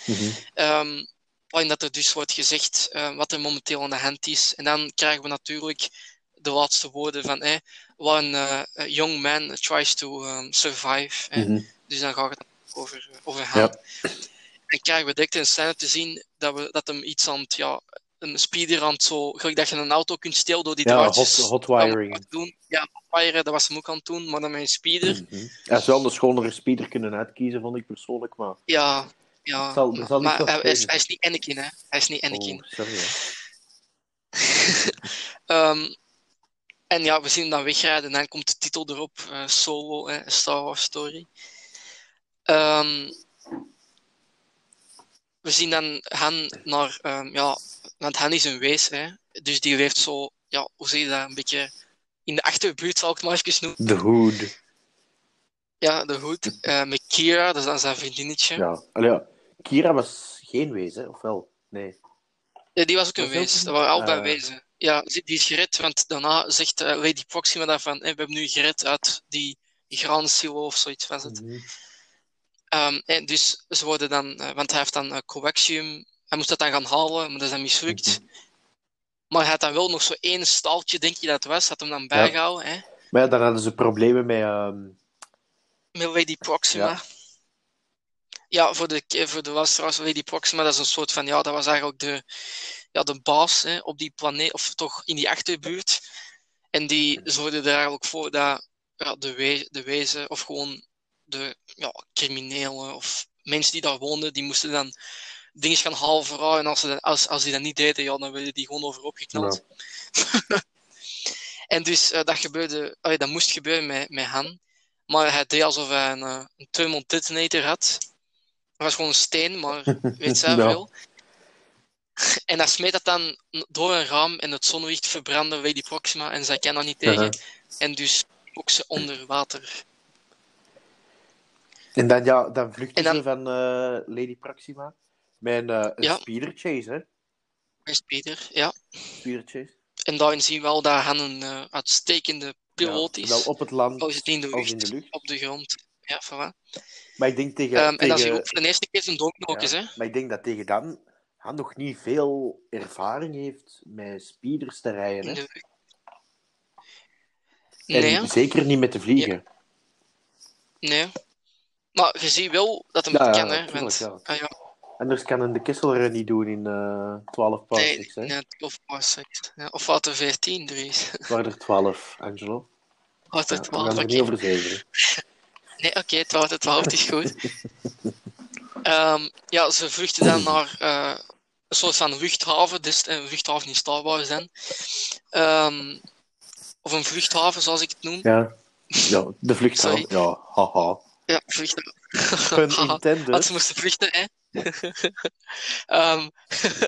Ehm, waarin dat er dus wordt gezegd eh, wat er momenteel aan de hand is. En dan krijgen we natuurlijk de laatste woorden van eh, what een eh, a young man tries to um, survive. eh.
Mhm.
Dus dan gaat het over, over.
Ja.
En krijgen we direct een scène te zien dat, we, dat hem iets aan het, ja, een speeder aan het zo, gelijk dat je een auto kunt stelen door die
Ja,
draadjes.
hot, hot
aan elkaar
wiring.
te Doen. Ja, hotwiren, dat was hem ook aan het doen, maar dan met een speeder.
Mhm. Hij zou een schonere speeder kunnen uitkiezen, vond ik persoonlijk. Maar
Ja, ja.
Het zal- zal niet
maar hij, is,
tegen
hij is niet Anakin, hè. Hij is niet Anakin.
Oh, sorry, hè.
Ehm, en ja, we zien hem dan wegrijden en dan komt de titel erop, eh, Solo, hè, A Star Wars Story. Ehm, we zien dan Han naar, ehm, ja, want Han is een wees, hè, dus die leeft zo, ja, hoe zeg je dat, een beetje in de achterbuurt, zal ik het maar even noemen.
De Hood.
Ja, de hoed. Eh, met Kira, dat is dan zijn vriendinnetje.
Ja. Allee, ja. Kira was geen wees, hè? Of wel? Nee.
Ja, die was ook een
die
wees. Dat waren allebei
Ah.
wezen. Ja, die die is gered, want daarna zegt eh, Lady Proxima daarvan, we hebben nu gered uit die grande silo of zoiets was het.
Mhm.
Ehm, en dus ze worden dan, eh, want hij heeft dan coaxium, hij moest dat dan gaan halen, maar dat is dan mislukt.
Mhm.
Maar hij had dan wel nog zo één staaltje, denk je dat het was, had hem dan bijgehouden, hè,
Maar ja, dan hadden ze problemen met... ehm,
met Lady Proxima.
Ja.
ja, voor de, voor de luisteraars, Lady Proxima, dat is een soort van, ja, dat was eigenlijk de, ja, de baas hè, op die planeet, of toch in die achterbuurt. En die zorgde er eigenlijk voor dat ja, de, we, de wezen, of gewoon de ja, criminelen, of mensen die daar woonden, die moesten dan dingen gaan halen voor haar. En als, ze dat, als, als die dat niet deden, ja, dan werden die gewoon overhoop geknald. en dus eh, dat gebeurde, dat moest gebeuren met, met Han. Maar hij deed alsof hij een, eh, een thermal detonator had. Dat was gewoon een steen, maar weet zij
Ja.
veel. En hij smeet dat dan door een raam en het zonlicht verbrandde Lady Proxima en zij kan dat niet tegen. En dus ook ze onder water.
En dan, ja, dan vluchten
En dan-
ze van eh, Lady Proxima met een, eh, een
Ja.
speeder chase, hè?
Peter, ja.
Speeder chase.
En daarin zien we wel dat Han een eh, uitstekende piloot
Ja,
is.
zowel op het land
Al is het in de lucht,
in de lucht.
op de grond. Ja, voilà.
Maar ik denk tegen...
Ehm, en dat je ook voor de eerste keer zijn donknook
ja,
is, hè.
Maar ik denk dat tegen dan hij nog niet veel ervaring heeft met speeders te rijden, hè?
de.
En
Nee, hè?
zeker niet met te vliegen.
nee. Maar je ziet wel dat hem
Ja,
het
ja,
kan, hè.
tuurlijk,
Want,
ja.
ah, ja.
Anders kan een de Kesselrun niet doen in eh 12
Nee,
parsecs, hè?
nee, of parsecs. Ja, of wat er 14 er is.
Waar er 12, Angelo.
Wat er
Ja, we
12,
gaan er
oké.
niet over.
Nee, oké, 12 tot 12 is goed. Ehm, ja, ze vluchten dan naar eh, een soort van luchthaven, dus een luchthaven in Star Wars dan. Ehm, of een vluchthaven, zoals ik het noem.
Ja. ja, de vluchthaven.
Sorry.
Ja, haha.
Ja, vluchthaven.
Pun intended.
Want ze moesten vluchten, hè. Ehm,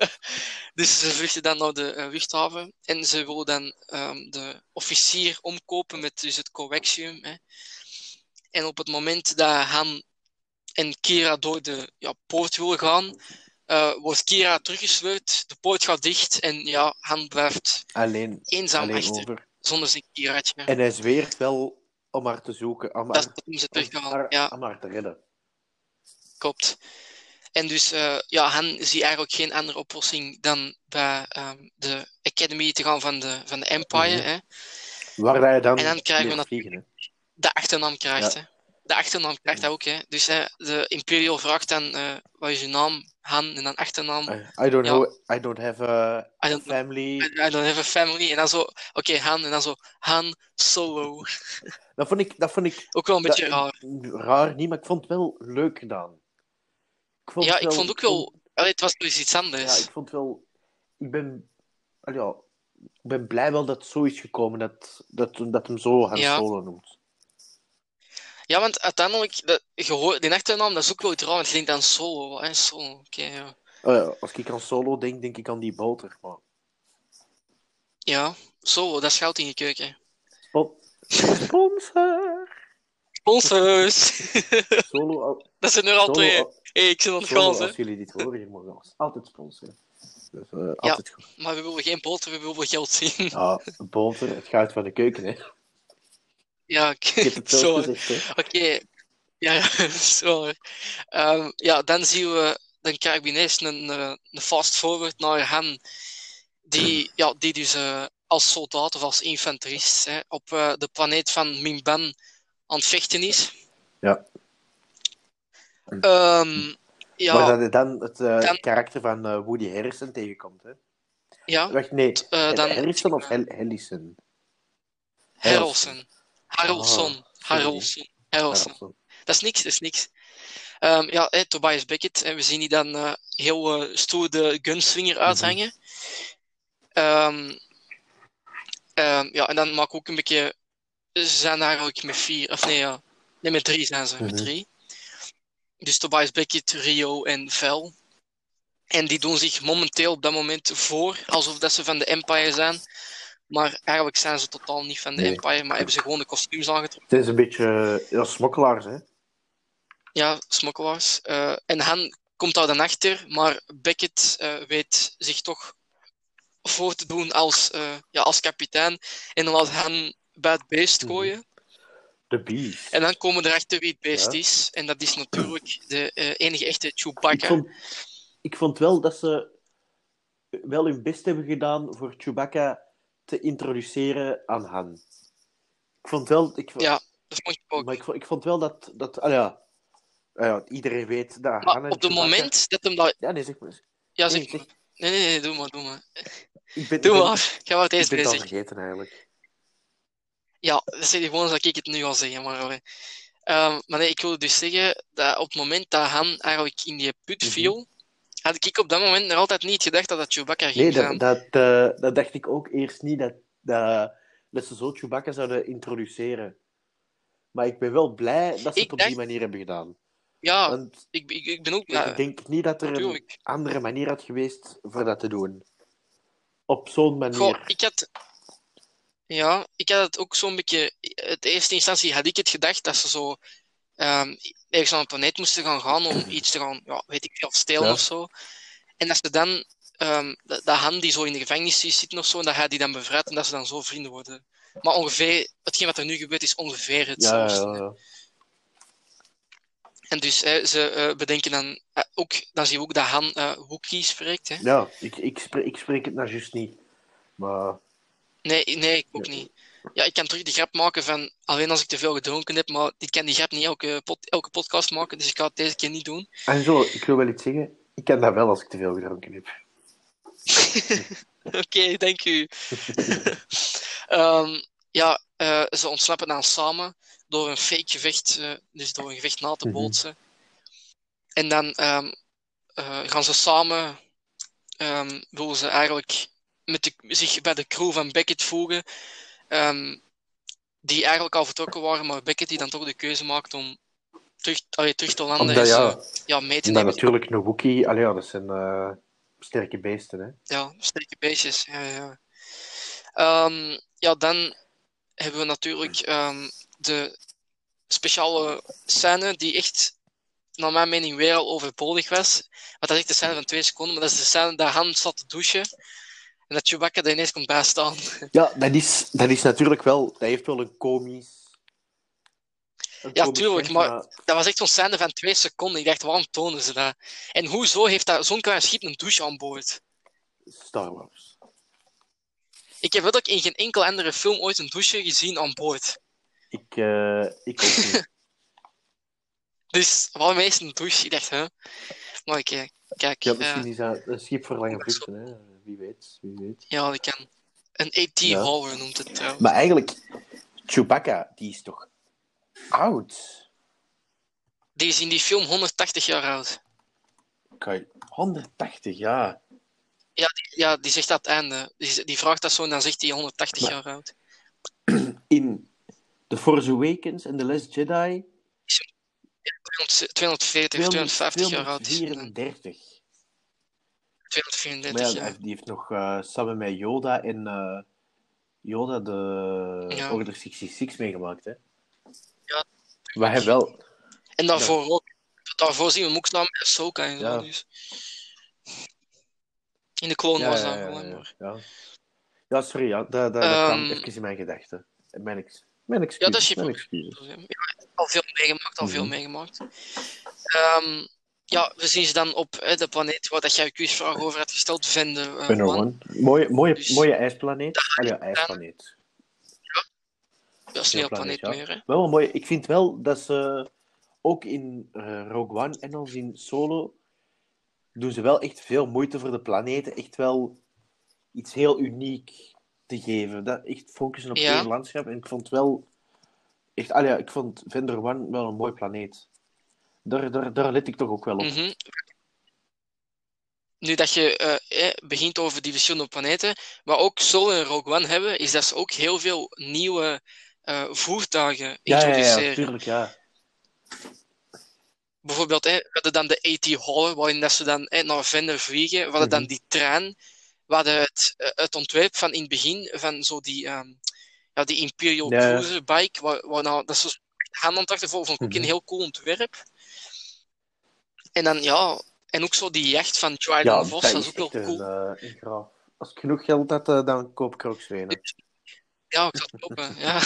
dus ze vluchten dan naar de eh, luchthaven en ze willen dan ehm, de officier omkopen met dus het coaxium. Hè. En op het moment dat Han en Kira door de ja, poort willen gaan, eh, wordt Kira teruggesleurd, de poort gaat dicht en ja, Han blijft
Alleen,
eenzaam
alleen
achter,
over.
zonder zijn Kiraatje.
En hij zweert wel om haar te zoeken, om
Dat
haar,
om ze terug te halen.
haar-
Ja.
om haar te redden.
Klopt. En dus, eh, ja, Han ziet eigenlijk geen andere oplossing dan bij ehm, de Academy te gaan van de, van de Empire.
Mhm.
hè.
Waar hij dan,
En dan krijgen we dat-
vliegen.
De achternaam krijgt,
Ja.
hè. De achternaam krijgt hij ook, hè. Dus hè, de Imperial vraagt dan, eh, wat is je naam? Han, en dan achternaam.
I, I don't
Ja.
know, I don't have a
I don't
family.
I I don't have a family. En dan zo, oké, Han, en dan zo, Han Solo.
Dat vond ik, dat vond ik
Ook wel een beetje
dat-
raar.
raar niet, maar ik vond het wel leuk gedaan. Ik vond
Ja, ik vond ook wel... Allee, het was dus iets
Ja,
anders.
ik vond wel... Ik ben... al Ja, ik ben blij wel dat het zo is gekomen, dat, dat, dat hem zo Han
Ja.
Solo noemt.
Ja, want uiteindelijk, dat, je hoort, die achternaam, dat is ook wel raar. Want je denkt aan Solo. Hè? Solo, oké, ja.
Oh ja, als ik aan Solo denk, denk ik aan die boter. Maar...
Ja, Solo, dat is goud in je keuken.
Spon- Sponsor!
Sponsors!
Solo,
dat zijn er al twee. hey, ik zit aan het hè.
als jullie dit horen, je mag ons altijd sponsoren. Dus, eh, altijd goed.
Maar we willen geen boter, we willen geld zien.
Ja, boter, het goud van de keuken, hè.
Ja,
het
zo. Oké, ja, zo. Ehm, ja, dan zien we, we ineens een, een fast forward naar Han, die, ja, die dus eh, als soldaat of als infanterist hè, op eh, de planeet van Mimban aan het vechten is.
Ja.
Ehm, ja,
Maar dat hij dan het eh,
Dan-
karakter van Woody Harrison tegenkomt, hè.
ja,
Wacht, nee.
dan
Harrison of Hel Hellison?
Harrelson. Harrelson.
Ah,
Harrelson. Harrelson. Dat is niks, dat is niks. Ehm, ja, Tobias Beckett. En we zien die dan eh, heel eh, stoer de gunslinger uithangen. Ehm, ehm, ja, en dan maak ik ook een beetje... Ze zijn eigenlijk met vier, of nee, ja. Nee, met drie zijn ze, met
Mhm.
drie. Dus Tobias Beckett, Rio en Vel. En die doen zich momenteel op dat moment voor, alsof dat ze van de Empire zijn. Maar eigenlijk zijn ze totaal niet van de
Nee.
Empire, maar hebben ze gewoon de kostuums aangetrokken.
Het is een beetje eh, ja, smokkelaars, hè.
Ja, smokkelaars. Eh, en Han komt daar dan achter, maar Beckett eh, weet zich toch voor te doen als, eh, ja, als kapitein. En dan laat Han bij het beest
Mhm.
gooien.
De Beast.
En dan komen we erachter wie het beest
Ja.
is. En dat is natuurlijk de eh, enige echte
Ik
Chewbacca.
vond, ik vond wel dat ze wel hun best hebben gedaan voor Chewbacca te introduceren aan Han. Ik vond wel... Ik, vond-
Ja, dat vond ik ook.
Maar ik, vond- ik vond wel dat... dat ah ja, Ah ja, iedereen weet dat Han
Maar op het moment dat hem dat...
Ja, nee, zeg maar.
Ja,
Nee,
zeg
zeg-
maar. Nee, nee, nee, doe maar, doe maar.
Ik ben,
Doe
ik ben-
maar. Ga maar het
Ik
eerst
ben het al
bezig.
vergeten, eigenlijk.
Ja, dat zeg je gewoon dat ik het nu al zeggen, maar... Ehm, maar nee, ik wilde dus zeggen dat op het moment dat Han eigenlijk in die put
Mhm.
viel, had ik op dat moment nog altijd niet gedacht dat dat Chewbacca ging
Nee,
gaan.
dat, dat, eh, dat dacht ik ook eerst niet, dat, dat, dat ze zo Chewbacca zouden introduceren. Maar ik ben wel blij dat ze
Ik
het op
dacht-
die manier hebben gedaan.
Ja,
Want
ik, ik, ik ben ook... Ja,
ik denk niet dat er een andere manier had geweest voor dat te doen. Op zo'n manier.
Goh, ik had... Ja, ik had het ook zo'n beetje... Het eerste instantie had ik het gedacht dat ze zo... ehm ergens naar een planeet moesten gaan gaan om iets te gaan, ja, weet ik veel, stelen
Ja.
of zo. En dat ze dan... ehm dat, dat Han die zo in de gevangenis zitten of zo, en dat hij die dan bevrijdt en dat ze dan zo vrienden worden. Maar ongeveer... Hetgeen wat er nu gebeurt is ongeveer hetzelfde.
ja, ja.
En dus hè, ze eh, bedenken dan eh, ook... Dan zien we ook dat Han Wookiee spreekt, hè.
ja ik, ik, spreek, ik spreek het nou juist niet. Maar
Nee, nee, ik ook niet. Ja, ik kan terug de grap maken van alleen als ik te veel gedronken heb, maar ik kan die grap niet elke, pod- elke podcast maken, dus ik ga het deze keer niet doen.
Angelo, ik wil wel iets zeggen. Ik kan dat wel als ik te veel gedronken heb.
Oké, dank u. Ehm, ja, eh, ze ontsnappen dan samen door een fake gevecht, eh, dus door een gevecht na te
Mhm.
bootsen. En dan ehm, eh, gaan ze samen, ehm willen ze eigenlijk met de, zich bij de crew van Beckett voegen, ehm, die eigenlijk al vertrokken waren, maar Beckett die dan toch de keuze maakt om terug, allee, terug te landen
Omdat
en
ja,
ze ja, mee te nemen.
natuurlijk een Wookiee... Allee, ja, dat zijn eh, sterke beesten, hè.
Ja, sterke beestjes. Ja, ja. Ehm, ja, dan hebben we natuurlijk ehm, de speciale scène die echt, naar mijn mening, weer al overbodig was. Want dat is echt de scène van twee seconden, maar dat is de scène dat Han zat te douchen en dat Chewbacca er ineens komt bijstaan.
Ja, dat is, dat is natuurlijk wel... Dat heeft wel een komisch... een
Ja,
komisch
tuurlijk, maar- Dat was echt zo'n scène van twee seconden. Ik dacht, waarom tonen ze dat? En hoezo heeft dat zo'n klein schip een douche aan boord?
Star Wars.
Ik heb ook in geen enkele andere film ooit een douche gezien aan boord.
Ik, eh, ik ook niet.
Dus waarom is een douche? Ik dacht, hè? Maar ik, eh, kijk,
Ja, misschien is dat een schip voor lange vluchten, hè. Wie weet, wie weet.
ja, dat kan. Een AT
Ja.
Hauler noemt het trouwens.
Maar eigenlijk, Chewbacca, die is toch oud?
Die is in die film 180 jaar oud.
Kijk, 180 jaar.
Ja, die zegt dat aan het einde. Die, die vraagt dat zo en dan zegt hij 180
Maar-
jaar oud.
In The Force Awakens en The Last Jedi...
200 240 of 250 jaar oud. is hij dan.
234.
234
Maar ja,
jaar.
hij- die heeft nog eh, samen met Yoda en eh, Yoda de
Ja.
Order 66 meegemaakt, hè?
Ja,
Maar hij wel...
En daarvoor ook. Daarvoor zien we hem ook samen met Ahsoka en zo.
Ja.
Dus. In de Clone
Ja,
Wars
ja,
dan
ja,
gewoon.
ja,
maar.
ja. Ja, sorry, ja, dat, dat, dat kwam
Ehm,
even in mijn gedachten. Mijn, ex mijn
Ja,
excuses.
dat is je
mijn excuses.
Ja, al veel meegemaakt, al veel
Mhm.
meegemaakt. Ehm, ja, we zien ze dan op hè, de planeet waar dat jij een quizvraag over had gesteld, Vende. eh, One.
One. Mooie, mooie,
Dus-
mooie ijsplaneet. Ah ja, ijsplaneet.
Ja, sneeuwplaneet
ja.
meer, hè.
Wel een mooie. Ik vind wel dat ze ook in eh, Rogue One en als in Solo doen ze wel echt veel moeite voor de planeten. Echt wel iets heel uniek te geven. Dat echt focussen op
Ja.
één landschap. En ik vond wel echt, ja, ik vond Vendor One wel een mooi planeet. Daar, daar, daar let ik toch ook wel op.
Mhm. Nu dat je eh, eh, begint over die verschillende planeten, wat ook Solo en Rogue One hebben, is dat ze ook heel veel nieuwe eh, voertuigen
Ja, ja,
introduceren.
ja, tuurlijk, ja.
Bijvoorbeeld, hè, we hadden dan de AT Hauler, waarin dat ze dan naar Vender vliegen. We hadden dan
Mhm.
die trein. We hadden het, eh, het ontwerp van in het begin van zo die, ehm, ja, die Imperial. Cruiser bike, waar, waar nou, dat is zo vond ik ook
Mhm.
een heel cool ontwerp. En dan, ja, en ook zo die jacht van Trident
Ja,
Vos,
dat is
ook wel
een,
cool.
eh, een graaf. Als ik genoeg geld had, eh, dan koop ik er ook.
Ja, ik zat het kopen, ja.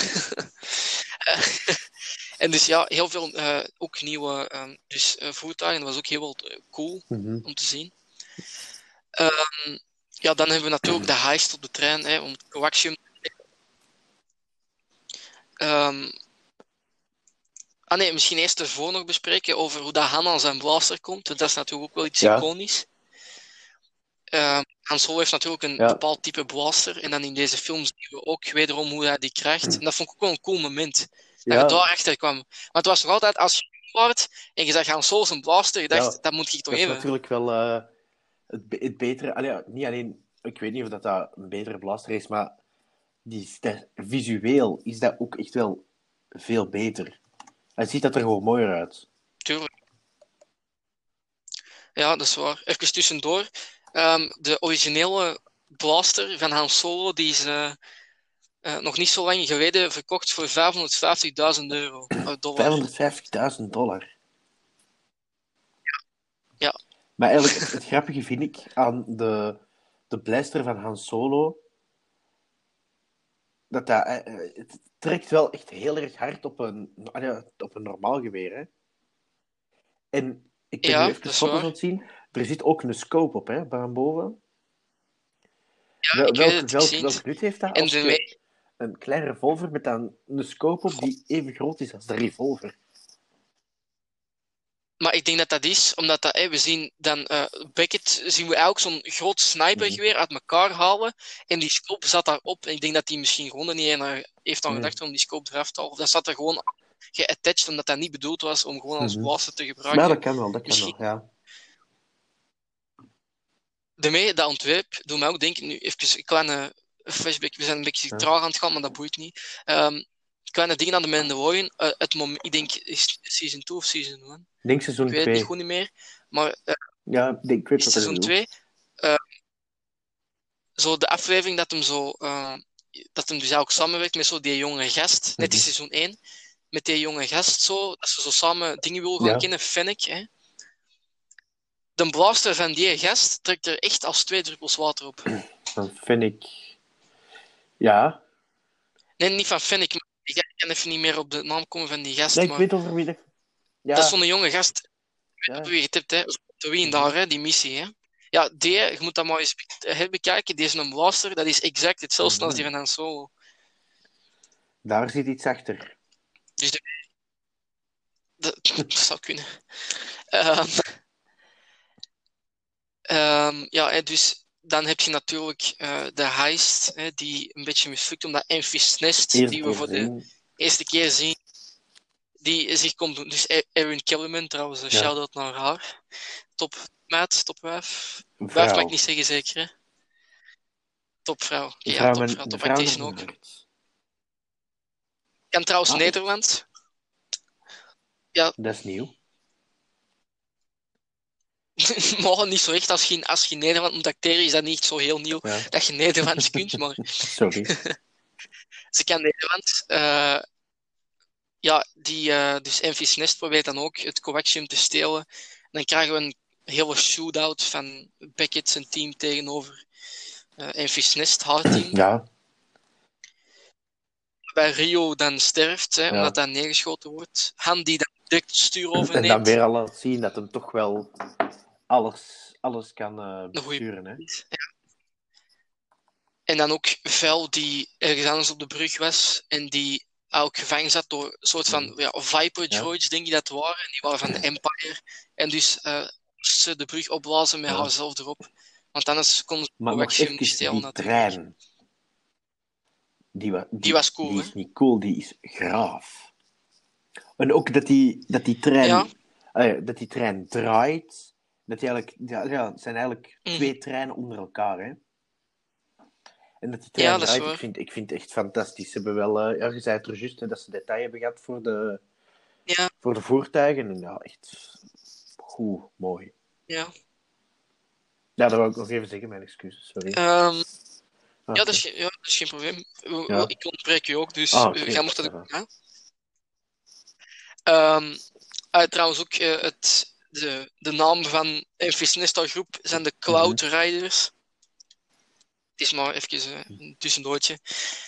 en dus ja, heel veel, eh, ook nieuwe ehm, dus, eh, voertuigen, dat was ook heel eh, cool.
Mhm.
om te zien. Ehm, ja, dan hebben we natuurlijk de heist op de trein, hè, om het coaxium. Ehm, Ah nee, misschien eerst ervoor nog bespreken over hoe dat Han aan zijn blaster komt. Dat is natuurlijk ook wel iets
Ja.
iconisch. Han Solo heeft natuurlijk een
Ja.
bepaald type blaster. En dan in deze film zien we ook wederom hoe hij die krijgt. En dat vond ik ook wel een cool moment. Dat
Ja,
je daar achter kwam. Maar het was nog altijd, als je wordt en je zag Han Solo zijn blaster, je dacht,
Ja,
dat moet ik toch
dat is natuurlijk wel eh, het, het betere. Allee, niet alleen, ik weet niet of dat, dat een betere blaster is, maar die, visueel is dat ook echt wel veel beter. Hij ziet dat er gewoon mooier uit.
Tuurlijk. Ja, dat is waar. Even tussendoor. Ehm, de originele blaster van Han Solo, die is eh, eh, nog niet zo lang geleden verkocht voor 550.000 euro. eh, dollar.
550.000 dollar.
Ja.
Maar eigenlijk, het, het grappige vind ik aan de, de blaster van Han Solo, dat dat, eh, het trekt wel echt heel erg hard op een, ah op een normaal geweer. Hè? En ik ben
Ja,
nu even foto's aan het zien. Er zit ook een scope op, hè, boven.
Ja,
Wel- welk,
het,
welk, nut heeft dat? Als
de
je
me-
een klein revolver met dan een scope op die even groot is als de revolver.
Maar ik denk dat dat is, omdat dat, we zien dan eh, Beckett, zien we ook zo'n groot snipergeweer uit elkaar halen. En die scope zat daarop. En ik denk dat hij misschien gewoon niet heeft aan
Nee.
gedacht om die scope eraf te halen. Of dat zat er gewoon geattached, omdat dat niet bedoeld was om gewoon als
Mhm.
blaster te gebruiken.
Maar dat kan wel, dat kan
Misschien-
wel, ja.
Daarmee, dat ontwerp, doet mij ook denken, nu even een kleine flashback, we zijn een beetje
Ja.
traag aan het gaan, maar dat boeit niet. Ehm, kleine dingen aan de Mandalorian, uh, het moment, ik denk, season 2 of season 1?
Ik denk seizoen
Ik weet het
2.
niet goed niet meer, maar eh,
Ja, ik denk, weet
seizoen
je
2, zo de aflevering dat hem zo, eh, dat hem dus ook samenwerkt met zo die jonge gast, net in
Mhm.
seizoen 1, met die jonge gast zo, dat ze zo samen dingen willen gaan
Ja.
kennen, Fennec, hè. De blaster van die gast trekt er echt als twee druppels water op.
Dan vind ik... Ja.
Nee, niet van Fennec, ik kan even niet meer op de naam komen van die gast.
Nee, ik
maar
weet over wie dat... Ja,
Dat is zo'n jonge gast. Ik weet
Ja.
wie hebt, hè. Zo wie daar, hè, die missie, hè. Ja, die, je moet dat maar eens be- herbekijken. Die is een blaster, dat is exact hetzelfde als die van Han Solo.
daar zit iets achter.
Dus de... dat, zou kunnen. Ehm, ehm, ja, dus dan heb je natuurlijk eh, de heist, hè, die een beetje mislukt, omdat Enfys Nest,
Eerst
die we voor de eerste keer zien, die zich komt doen. Dus E- Erin Kellerman, trouwens, een
Ja.
shout-out naar haar. Top meid, top wijf. Wijf mag ik niet zeggen, zeker, hè? Topvrouw. Ja,
Vrouw
topvrouw, top
vrouw
actrice
met
ook. Kan trouwens
Ah,
Nederlands.
Dat is nieuw.
maar niet zo echt. Als je, als je Nederland moet acteren, is dat niet zo heel nieuw
Ja.
dat je Nederlands kunt, maar
Sorry.
ze kan Nederlands. Eh, ja, die, eh, dus Nest probeert dan ook het coaxium te stelen. En dan krijgen we een hele shootout van Beckett zijn team tegenover Nest, haar team.
Ja,
Bij Rio dan sterft, hè,
Ja.
omdat hij neergeschoten wordt. Han die dan direct het stuur
en dan
overneemt.
weer al laat zien dat hem toch wel alles, alles kan besturen. Hè?
Ja. En dan ook Vel, die ergens anders op de brug was en die ook gevangen zat door een soort van ja, Viper.
Ja.
droids, denk ik dat het waren. En die waren van de Empire. En dus eh ze de brug opblazen met
Ja.
haarzelf erop. Want anders konden ze
Maar nog even, die
natuurlijk.
trein. Die, wa- die,
Die was cool,
Die
hè?
is niet cool, die is graaf. En ook dat die, dat die trein...
Ja.
eh, dat die trein draait. Dat die eigenlijk... Ja, ja, het zijn eigenlijk
Mhm.
twee treinen onder elkaar, hè. En dat die trein
Ja, dat is
draait, ik vind, ik vind het echt fantastisch. Ze hebben wel... eh, ja, je zei het er juist, hè, dat ze detail hebben gehad voor de,
Ja,
voor de voertuigen. En ja, echt goed, mooi.
ja.
Ja, dat wou ik nog even zeggen, mijn excuses, sorry.
Ehm,
Ah,
ja, dat is, geen- ja, dat is geen probleem.
Ja.
Ik ontbreek je ook, dus
Ah, oké,
jij mocht dat ook doen. Ehm, ah, trouwens ook eh, het, de, de naam van Nesta groep zijn de Cloud
Mhm.
Riders. Het is maar even eh, een tussendoortje.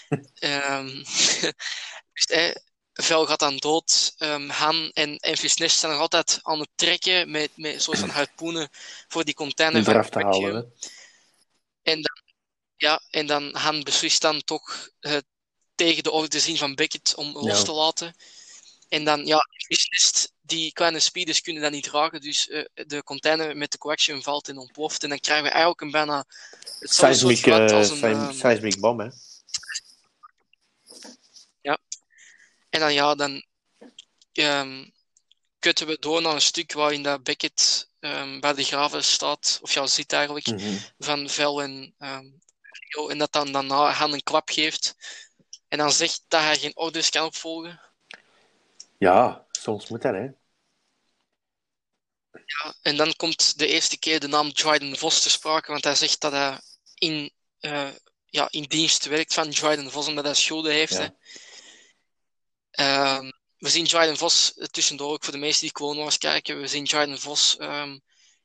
Ehm dus, eh, Vel gaat dan dood. Ehm, Han en Nest zijn nog altijd aan het trekken met, met een soort van harpoenen voor die container van
eraf te halen, hè.
En dan, ja, en dan Han beslist dan toch eh, tegen de orde zien van Beckett om los te laten. En dan, ja, beslist, die kleine speeders kunnen dat niet raken, dus eh, de container met de coaxium valt en ontploft. En dan krijgen we eigenlijk een bijna
Seismic, eh,
als een... ehm,
seismic bom, hè.
En dan ja, dan ehm kutten we door naar een stuk waarin dat Beckett ehm, bij de graven staat, of ja, zit eigenlijk,
Mhm.
van Vel en Rio, en dat dan daarna Han een klap geeft. En dan zegt dat hij geen orders kan opvolgen.
Ja, soms moet dat, hè.
Ja, en dan komt de eerste keer de naam Dryden Vos te sprake, want hij zegt dat hij in, eh, ja, in dienst werkt van Dryden Vos, omdat hij schulden heeft.
Ja.
Hè. Ehm, we zien Dryden Vos eh, tussendoor ook voor de meesten die Clone Wars kijken. We zien Dryden Vos ehm,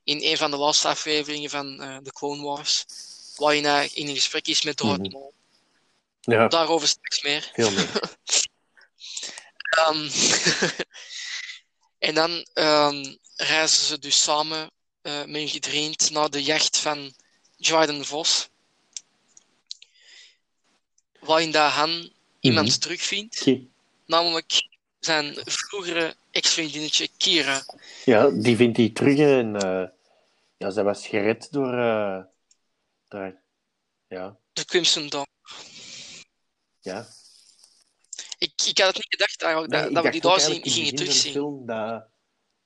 in een van de laatste afleveringen van eh, de Clone Wars, waarin hij in een gesprek is met Darth
Mhm.
Maul.
Ja,
Daarover straks meer.
veel meer.
Ehm, en dan ehm, reizen ze dus samen eh, met gedreend naar de jacht van Jordan Vos. Waarin dat Han iemand
Mhm.
terugvindt, namelijk zijn vroegere ex-vriendinnetje Kira.
Ja, die vindt hij terug en eh, ja, zij was gered door, eh door ja,
De Crimson Dawn.
ja.
Ik, ik had het niet gedacht eigenlijk,
Nee,
dat,
ik
dat we die daar zien, gingen terugzien.
film dat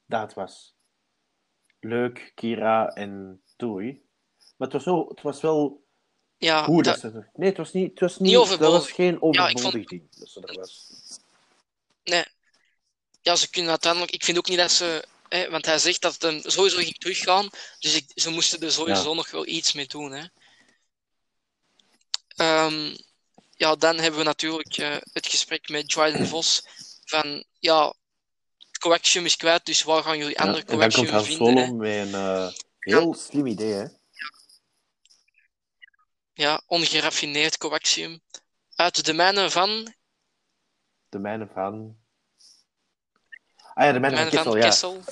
dat het was. Leuk, Kira en Toei. Maar het was wel, het was wel
Ja,
hoe dat,
dat,
ze er... Nee, het was niet, het was niet,
Niet
dat was geen
Ja, ik
overbodig
vond-
ding dat ze er was.
nee. Ja, ze kunnen uiteindelijk... Ik vind ook niet dat ze... Hè, want hij zegt dat het hem sowieso ging teruggaan. Dus ik, ze moesten er sowieso
Ja.
nog wel iets mee doen. Hè. Ehm, ja, dan hebben we natuurlijk eh, het gesprek met Dryden Vos. Van, ja, coaxium is kwijt, dus waar gaan jullie
Ja,
andere
en dan komt
coaxium vinden?
Solo met een eh, heel slim idee, hè.
Ja, ongeraffineerd coaxium. Uit de mijnen van...
De mijnen van... Ah ja, de mijnen van
mijnen van
Kessel, ja.
Kessel.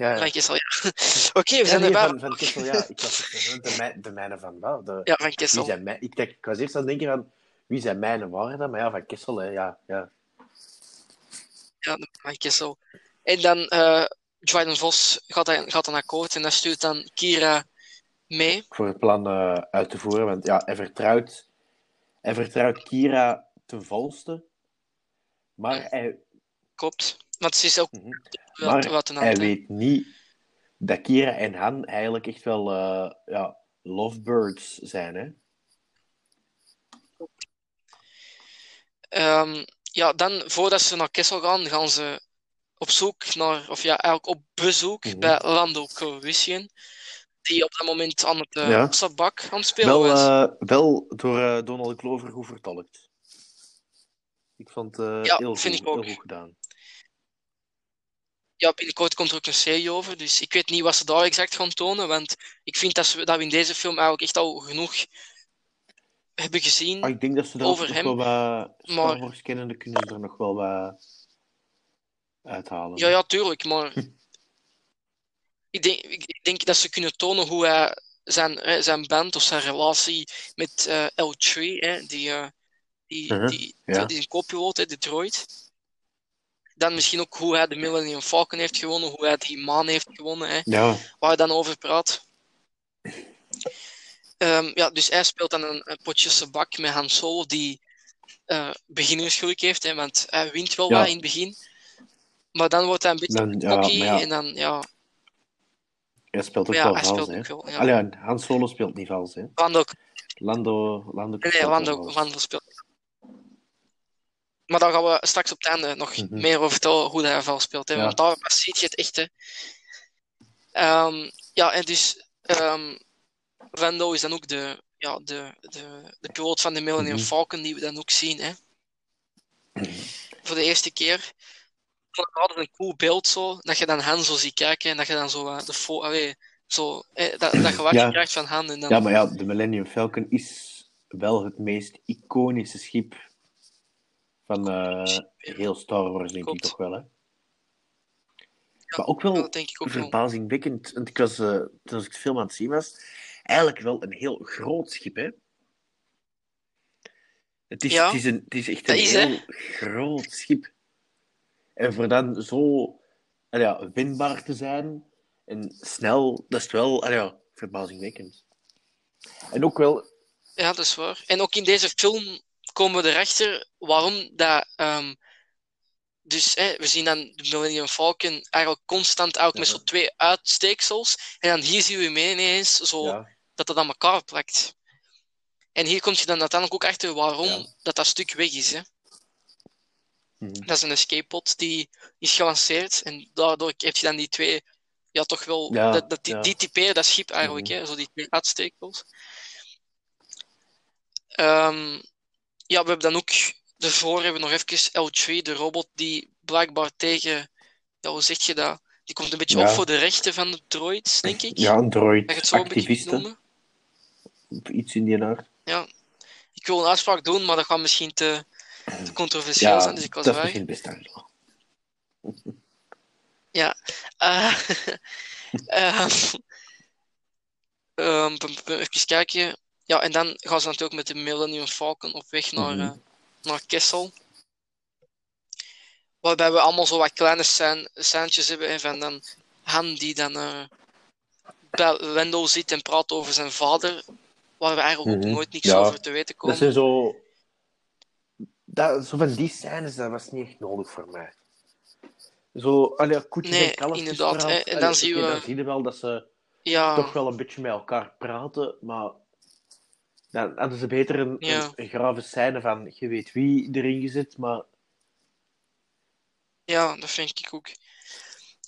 Ja.
Van Kessel, ja. Oké, we zijn
nee,
erbij.
van, van Kessel, ja. Ik was de, de mijnen van wat? De,
Ja, van
Wie
Kessel.
zijn mij, ik, ik was eerst aan het denken van wie zijn mijnen waren dan? Maar ja, van Kessel, hè. Ja, ja.
Ja, van Kessel. En dan Dryden Vos gaat dan, gaat dan akkoord en dan stuurt dan Kira mee.
Voor het plan eh, uit te voeren. Want ja, hij vertrouwt, hij vertrouwt Kira ten volste. Maar hij,
Klopt. Want ze is ook
Mhm.
wel
maar
wat een
hij weet niet dat Kira en Han eigenlijk echt wel eh, ja, lovebirds zijn. Hè?
Ehm, ja, dan voordat ze naar Kessel gaan, gaan ze op zoek naar, of ja, eigenlijk op bezoek
Mhm.
bij Lando Calrissian. Die op dat moment aan het uh,
Ja.
sabak aan het spelen
Wel,
was.
eh, wel door Donald Glover goed vertolkt. Ik vond het eh,
Ja,
heel,
vind
goed,
ik ook.
heel goed gedaan.
Ja, binnenkort komt er ook een serie over, dus ik weet niet wat ze daar exact gaan tonen, want ik vind dat, ze, dat we in deze film eigenlijk echt al genoeg hebben gezien.
Ah, ik denk dat ze er
Over
nog
hem,
wel wat Star
maar-
kunnen ze er nog wel wat uithalen.
Ja, ja, tuurlijk, maar ik denk, ik denk dat ze kunnen tonen hoe hij zijn, zijn band of zijn relatie met eh, L3, hè, die, eh, die,
Mhm,
die,
ja.
die een co-piloot, hè, de droid. Dan misschien ook hoe hij de Millennium Falcon heeft gewonnen, hoe hij die maan heeft gewonnen, hè,
Ja,
waar hij dan over praat. Ehm, ja, dus hij speelt dan een, een potje met Han Solo, die eh beginnersgeluk heeft, hè, want hij wint wel
Ja.
wat in het begin. Maar dan wordt hij een beetje
Dan- ja,
en dan, ja,
hij speelt ook wel
hij
vals,
speelt
hè.
ook wel.
Allee, Han Solo speelt niet vals, hè.
Lando,
Lando... Lando
nee, Lando. Lando speelt. Maar daar gaan we straks op het einde nog
Mhm.
meer over vertellen hoe hij vals speelt. Hè?
Ja.
Want daar ziet je het echt. Hè. Ehm, ja, en dus ehm Lando is dan ook de, ja, de, de, de piloot van de Millennium
Mhm.
Falcon, die we dan ook zien. Hè. Voor de eerste keer. Ik vond het altijd een cool beeld zo, dat je dan Han zo ziet kijken en dat je dan zo eh, de fo allee, zo, eh, dat, dat je wakker
Ja.
krijgt van Han en dan
Ja, maar ja, de Millennium Falcon is wel het meest iconische schip van eh, heel Star Wars, denk ik toch wel, hè. Maar ook wel
dat denk ik ook
verbazingwekkend, want ik was, eh, toen ik het film aan het zien was, eigenlijk wel een heel groot schip, hè. Het is,
Ja,
het is, een, het is echt een
is, hè.
heel groot schip. En voor dan zo ja, winbaar te zijn en snel, dat is wel ja, verbazingwekkend. En ook wel,
Ja, dat is waar. En ook in deze film komen we erachter waarom dat. ehm, dus hè, we zien dan de Millennium Falcon eigenlijk constant ook met zo'n twee uitsteeksels. En dan hier zien we mee ineens zo
ja,
dat dat aan elkaar plakt. En hier kom je dan uiteindelijk ook achter waarom
Ja.
dat, dat stuk weg is. Hè.
Mhm.
Dat is een escape pod die is gelanceerd. En daardoor heb je dan die twee. Ja, toch wel. Dat, dat, die, die typeren dat schip eigenlijk,
Mhm.
hè, zo die twee uitsteekels. Ehm, ja, we hebben dan ook. Daarvoor hebben we nog even L3, de robot die blijkbaar tegen. Ja, hoe zeg je dat? Die komt een beetje
Ja.
op voor de rechten van de droids, denk ik.
ja,
Dat je het zo een beetje
iets in die aard.
Ik wil een uitspraak doen, maar dat gaat misschien te, te controversieel
Ja,
zijn, dus ik was
dat is misschien best
ehm, ehm, pum, pum, even kijken. Ja, en dan gaan ze natuurlijk met de Millennium Falcon op weg naar,
Mhm.
eh, naar Kessel. Waarbij we allemaal zo wat kleine scèn- scènetjes hebben. hè, van dan Han die dan eh, bij Lando zit en praat over zijn vader. Waar we eigenlijk
Mhm.
ook nooit niks
Ja,
over te weten
Dat
komen.
zijn zo... Dat, zo van die scènes, dat was niet echt nodig voor mij. Zo, allee, koetjes
Nee,
en kalfjes
inderdaad,
verhaal.
en
Allee,
dan zien we-
Dan zie je wel dat ze
Ja,
toch wel een beetje met elkaar praten, maar dan hadden ze beter een,
Ja.
een, grave scène van je weet wie erin gezet, maar
Ja, dat vind ik ook.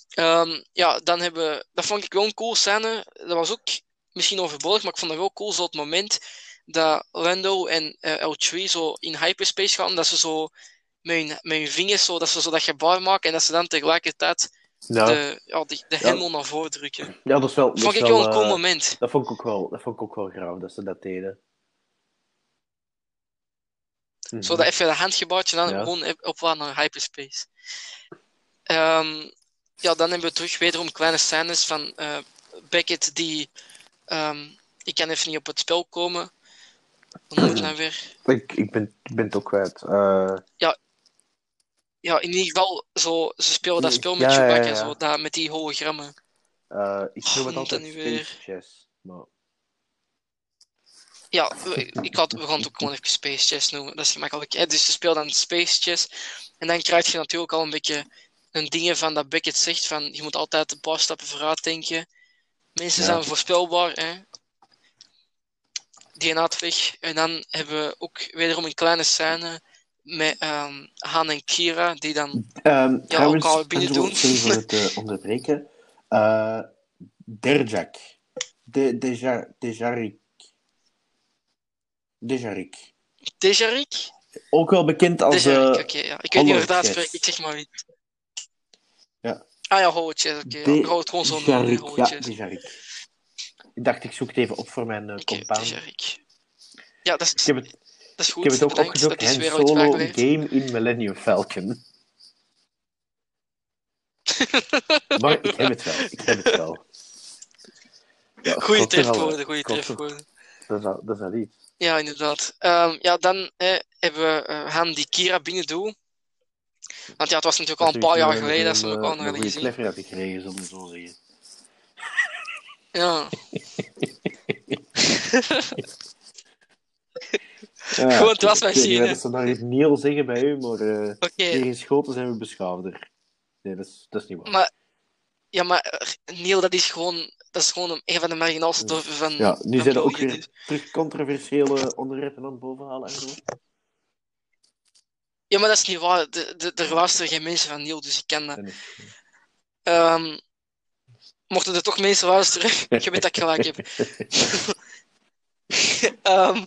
Ehm, ja, dan hebben we... Dat vond ik wel een cool scène. Dat was ook misschien overbodig, maar ik vond dat wel cool zo het moment dat Lando en eh, L3 zo in hyperspace gaan, dat ze zo met hun, met hun vingers zo, dat ze zo dat gebaar maken en dat ze dan tegelijkertijd
ja,
de, ja, de, de
Ja.
naar voren drukken.
ja dat is wel...
Dat vond ik wel een cool
eh,
moment.
Dat vond ik ook wel, dat vond ik ook wel graaf dat ze dat deden. Mhm.
Zo dat even de handgebaartje en dan
Ja.
gewoon op oplaan naar hyperspace. Ehm, ja, dan hebben we terug wederom kleine scènes van eh, Beckett die... ehm, ik kan even niet op het spel komen. Ik het nou weer?
Ik, ik, ben, ik ben het ook kwijt. Eh,
Ja, in ieder geval, zo, ze spelen dat spel met
Ja, ja,
Chewbacca,
ja.
zo, dat, met die hologrammen.
eh, ik
Oh,
noem het altijd Space
weer?
Chess. Maar...
Ja, ik had, we gaan het ook gewoon even Space Chess noemen, dat is gemakkelijk. Hè? Dus ze speelt dan Space Chess. En dan krijg je natuurlijk al een beetje een dingen van dat Beckett zegt, van je moet altijd een paar stappen vooruit denken. Mensen
Ja.
zijn voorspelbaar, hè. Die gaat weg. En dan hebben we ook wederom een kleine scène met ehm, Han en Kira, die dan...
Ehm trouwens,
elkaar binnen doen.
sorry voor het eh, onderbreken. Eh Derjak. De, Deja, Dejarik. Dejarik.
Dejarik?
Ook wel bekend als...
Dejarik,
eh,
oké, ja. Ik weet niet uitspreekt,
Chess.
ik zeg maar niet.
Ja.
Ah ja, Hollow Chess, oké.
De-
Ik hou het gewoon zo noemen,
Dejarik,
Hollow
Ja. Dejarik. Ik dacht, ik zoek het even op voor mijn uh, compaan.
Dejarik. Ja, dat
Ik
is,
heb het,
dat is
ik
goed.
heb het ook
bedankt.
opgezocht.
Dat is
Han Solo game in Millennium Falcon. maar ik heb het wel. Ik heb het wel. Ja,
Goeie
wel,
trefwoorden, goede trefwoorden.
Dat is al, dat is al iets.
Ja, inderdaad. Ehm, ja, dan eh, hebben we eh, Han die Kira binnen doet. Want ja, het was natuurlijk al een paar jaar geleden dat ze elkaar nog
Een
hadden
goede
gezien.
had gekregen, we zo zeggen.
Ja,
Ja,
Gewoon, het was
niet wat
hè.
ze daar het Niel zeggen bij u, maar eh in Schoten zijn we beschouwder. Nee, dat is, dat is niet waar.
Maar, ja, maar eh, Neil, dat is gewoon, dat is gewoon een van de marginaalste dorpen van,
Ja, nu
van
zijn er ook weer terug controversiële onderwerpen aan het bovenhalen. en zo.
Ja, maar dat is niet waar. De, de, er luisteren geen mensen van Neil, dus ik kan dat. Ehm, mochten er toch mensen luisteren, je weet dat ik gelijk heb. Ehm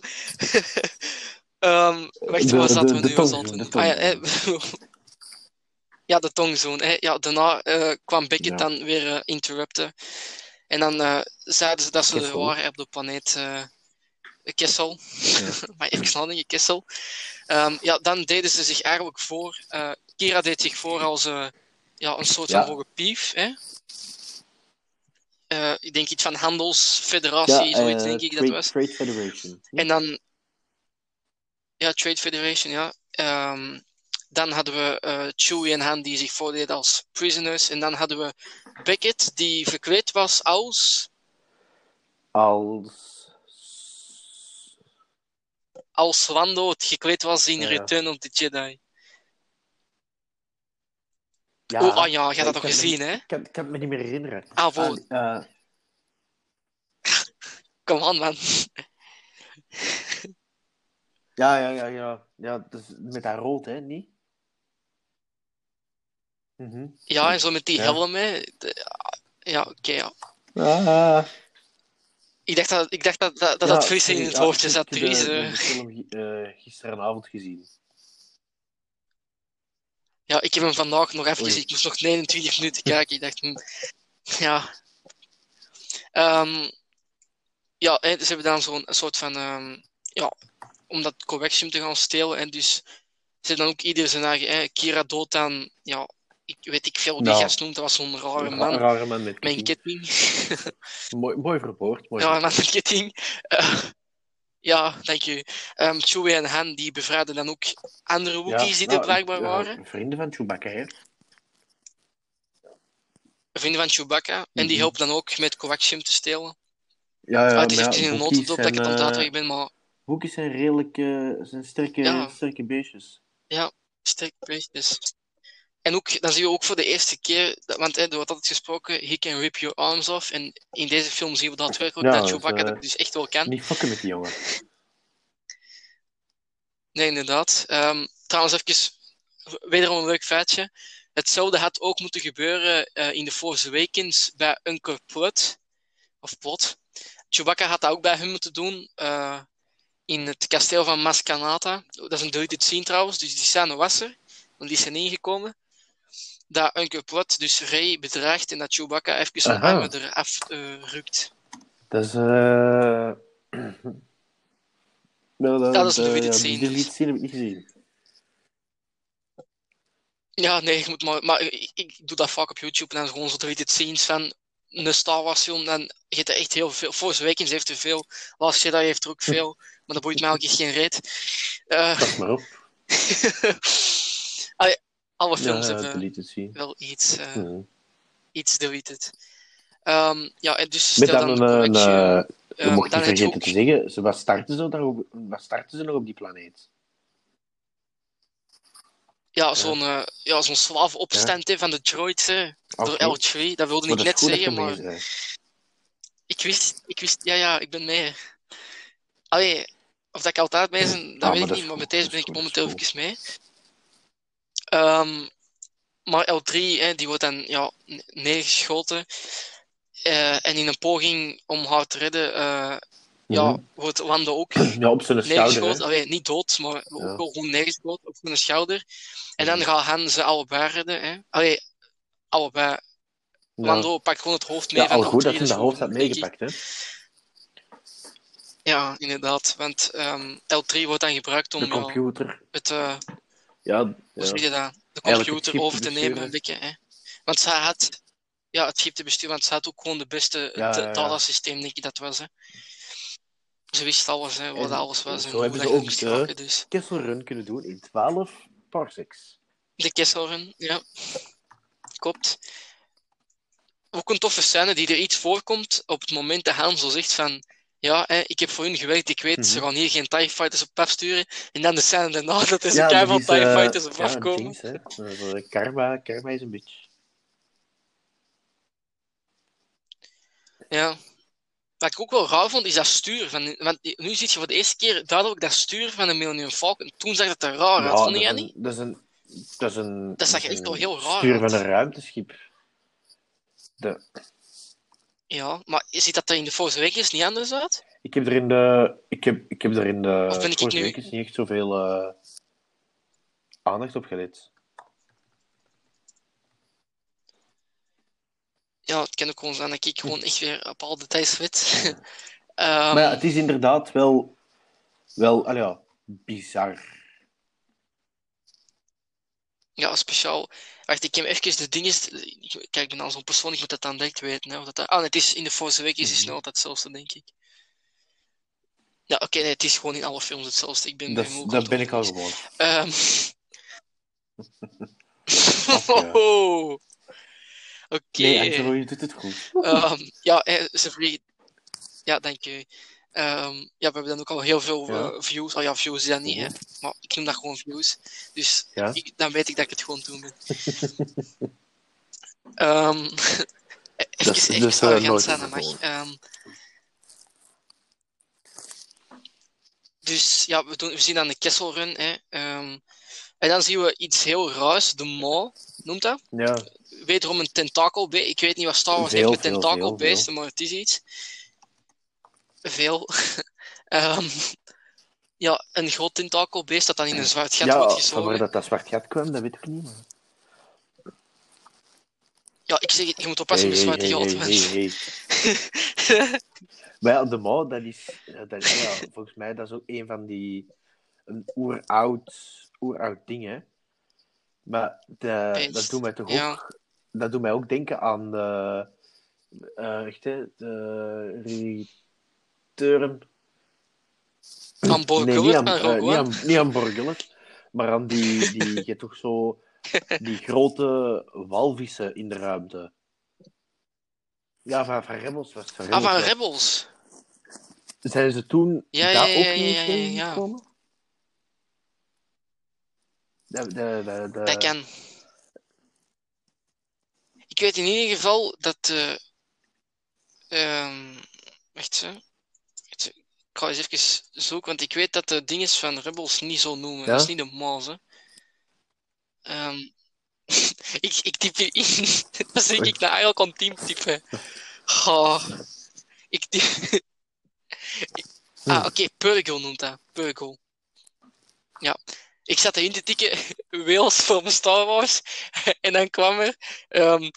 ehm, wacht, waar zaten we
de
nu? Zaten we
de
nu? Ah, ja, hè. ja, de tongzoen. Hè. Ja, daarna eh, kwam Beckett
Ja.
dan weer eh, interrupten. En dan eh, zeiden ze dat ze
Kessel.
waren op de planeet eh Kessel.
Ja.
maar even nadenken, Kessel. Ehm, ja, dan deden ze zich eigenlijk voor. eh, Kira deed zich voor als ja, een soort
Ja.
van hoge pief. Hè? Eh, ik denk iets van handelsfederatie, zoiets denk ik dat
Trade,
was.
Trade Federation.
En dan, ja, Trade Federation, ja. Ehm, Dan hadden we eh, Chewie en Han die zich voordeden als prisoners. En dan hadden we Beckett die verkleed was als,
Als...
als Lando het gekleed was in
Ja.
Return of the Jedi.
Ja,
oh, ah ja, je
ik
had dat nog gezien, hè?
Ik kan, ik kan het me niet meer herinneren.
Ah, voor...
Ah, eh,
Come on, man.
ja, ja, ja, ja. ja dus met dat rood, hè, niet? Mhm.
Ja, en zo met die
Ja.
helm, hè. De- ja, oké, ja.
Ah.
Ik dacht dat ik dacht dat, dat, dat
Ja,
in het hoofdje
ik
zat.
heb
Dries,
de,
eh.
film eh, gisteravond gezien.
Ja, ik heb hem vandaag nog even
Oei.
gezien. Ik moest nog 29 minuten kijken. Ik dacht, hm, ja. Ehm, ja, hè, ze hebben dan zo'n een soort van, ehm, ja, om dat Coaxium te gaan stelen. En dus, ze hebben dan ook ieder zijn eigen, hè, Kira dood aan, ja, ik weet ik veel hoe die
Nou,
gast noemt. Dat was zo'n rare
Een
man.
rare man met
een
ketting.
ketting.
Mooi, mooi verwoord. Mooi
Ja, een man met ketting. Eh, ja, dank u. Ehm Chewie en Han, die bevrijden dan ook andere Wookiees die er
nou,
blijkbaar
ja,
waren.
Vrienden van Chewbacca, hè?
Vrienden van Chewbacca. En die
Mhm.
helpen dan ook met Coaxium te stelen.
Ja, ja,
ah, het is even
ja,
in een notendop dat ik het
eh,
uitleggen ben, maar
Wookiees zijn redelijk eh, zijn sterke,
Ja.
sterke beestjes.
sterk beestjes. En ook, dan zien we ook voor de eerste keer, want hè, er wordt altijd gesproken, he can rip your arms off. En in deze film zien we daadwerkelijk
Ja,
dat Chewbacca dat dus echt wel kan.
Niet fucken met die jongen.
Nee, inderdaad. Ehm, trouwens, even wederom een leuk feitje. Hetzelfde had ook moeten gebeuren eh, in The Force Awakens bij Uncle Plot. Of Plot. Chewbacca had dat ook bij hem moeten doen. eh, in het kasteel van Maskanata. Dat is een deleted scene trouwens, dus die scène was er. Want die is er niet ingekomen. Dat Uncle Plot dus Rey bedreigt en dat Chewbacca even zijn
Aha.
armen eraf eh rukt.
Dat is... eh Nou, dat,
Dat is een
eh,
deleted
ja,
scene,
heb ik niet gezien.
Ja, nee, je moet maar, maar ik, ik doe dat vaak op YouTube en dan gewoon zo deleted scenes van een Star Wars film. Dan je hebt er echt heel veel. Force Awakens heeft er veel. Last Jedi heeft er ook veel. Maar dat boeit mij eigenlijk geen reet.
Pas maar op.
alle films
Ja,
hebben wel iets, eh, iets deleted. Ehm, ja, en dus
Met dan
dan
een... eh,
ehm,
je mocht niet vergeten te zeggen, ze, wat, starten ze wat starten ze nog op die planeet?
Ja, zo'n eh, ja, zo'n slavenopstand hè, van de droids hè, door
Oké.
L3. Dat wilde
Maar
ik
dat
net zeggen, maar
mee
ik wist, ik wist, ja, ja, ik ben mee. Allee, of dat ik altijd mee ben, dat weet ik niet, maar met deze ben ik momenteel even mee. Ehm, maar L3, hè, die wordt dan ja, ne- neergeschoten. Eh, en in een poging om haar te redden, eh, ja,
Mhm.
wordt Lando ook
Ja, op zijn
neergeschoten. Allee, niet dood, maar ook wel gewoon neergeschoten op zijn schouder. En dan gaat Han ze allebei redden. Hè. Allee, allebei.
Ja.
Lando pakt gewoon het hoofd mee
Ja, al goed
L3,
dat
dus
de hoofd had meegepakt, hè.
Ja, inderdaad. Want ehm, L3 wordt dan gebruikt om
De computer.
het, eh,
Ja,
hoe
ja.
zeg je dat? De computer
te
over te nemen beetje. Hè. Want zij had ja, het schip te besturen, want zij had ook gewoon de beste
Ja, ja,
denk ik dat was. Hè. Ze wist alles, hè, wat
En
alles was en
zo
hoe
hebben ze ook de-.
Dus.
Kessel Run kunnen doen in 12 parsecs.
De Kesselrun, ja. Klopt. Ook een toffe scène die er iets voorkomt op het moment dat Han zo zegt van ja, hè, ik heb voor hun gewerkt, ik weet, ze
Mhm.
gaan hier geen TIE Fighters op afsturen. En dan de scène daarna dat er zo
Ja,
keihard
dat is,
TIE
eh,
Fighters op
ja,
afkomen.
Dat is, eh, karma, karma is een bitch.
Ja. Wat ik ook wel raar vond, is dat stuur. Van, want nu zie je voor de eerste keer duidelijk dat stuur van de Millennium Falcon. Toen zag het er raar uit,
Ja,
vond
dat, is
niet?
een, dat is een... Dat, is een,
Dat zag
is
echt wel
een
heel raar
Stuur
uit.
van een ruimteschip. De,
Ja, maar ziet dat er in de Force Awakens niet anders uit?
ik heb er in de... Ik heb, ik heb er in de...
Ik
vorige
nu-
week eens niet echt zoveel eh, aandacht op gelet.
Ja, het kan ook gewoon zijn dat ik gewoon echt weer op al details weet.
Maar ja, het is inderdaad wel... Wel, ja, bizar.
Ja, speciaal. Wacht, ik heb even de dingen. Kijk, ik ben al zo'n persoon, ik moet dat dan direct weten. Hè, of dat dat... Ah, nee, het is in de Force Awakens is het
Mhm.
nog altijd hetzelfde, denk ik. Ja, oké, nee, het is gewoon in alle films hetzelfde. Ik ben
Dat, dat ben ik al gewoon.
Ehm, Oké. Oké.
Nee, Angelo, je doet het goed.
Ehm, ja, eh, ze vliegen. Ja, dank je. Ehm, ja, we hebben dan ook al heel veel
Ja.
eh, views. Oh ja, views is dat niet, hè.
Mhm.
Maar ik noem dat gewoon views. Dus
Ja.
ik- dan weet ik dat ik het gewoon doen ben. Ehm even,
is-
even arrogant zijn, dat mag. Ehm, dus ja, we, doen, we zien dan de Kessel Run. Hè. Ehm, en dan zien we iets heel raars. De Maw, noemt dat?
Ja,
wederom een tentakelbeest. Ik weet niet wat Star Wars heeft met tentakelbeesten, maar het is iets. Veel. Ehm, ja, een groot tentakelbeest dat dan in een zwart gat
ja
wordt gezogen.
waar dat, dat zwart gat kwam, dat weet ik niet. Maar...
Ja, ik zeg je moet oppassen met zwarte gat.
Maar ja, de mouw, dat is, ja, dat is ja, volgens mij dat is ook een van die een oeroud, oeroud ding, hè. Maar de,
Beest,
dat doet mij toch
ja.
ook, dat doet mij ook denken aan de, echt, hè, de return.
Aan Borg
Nee, niet aan,
van Rogue
niet aan, niet aan Borgullet, maar aan die, die, je toch zo, die grote walvissen in de ruimte. Ja, van, van Rebels was het. Van
Ah,
Rebels
van
was-
Rebels.
Zijn ze toen
Ja,
daar
ja,
ook niet
ja, ja,
tegengekomen? De, de, de, de...
Dat kan. Ik weet in ieder geval dat. eh ehm wacht hè. Ik ga eens even zoeken, want ik weet dat de dingen van Rebels niet zo noemen.
Ja?
Dat is niet de hè. Ehm, ik, ik typ hier in. Dan zeg ik naar eigenlijk aan team typen. Goh. Ik typ... ah, oké, Purgle noemt dat. Purgle. Ja. Ik zat erin te tikken, Wales van Star Wars. En dan kwam er, ehm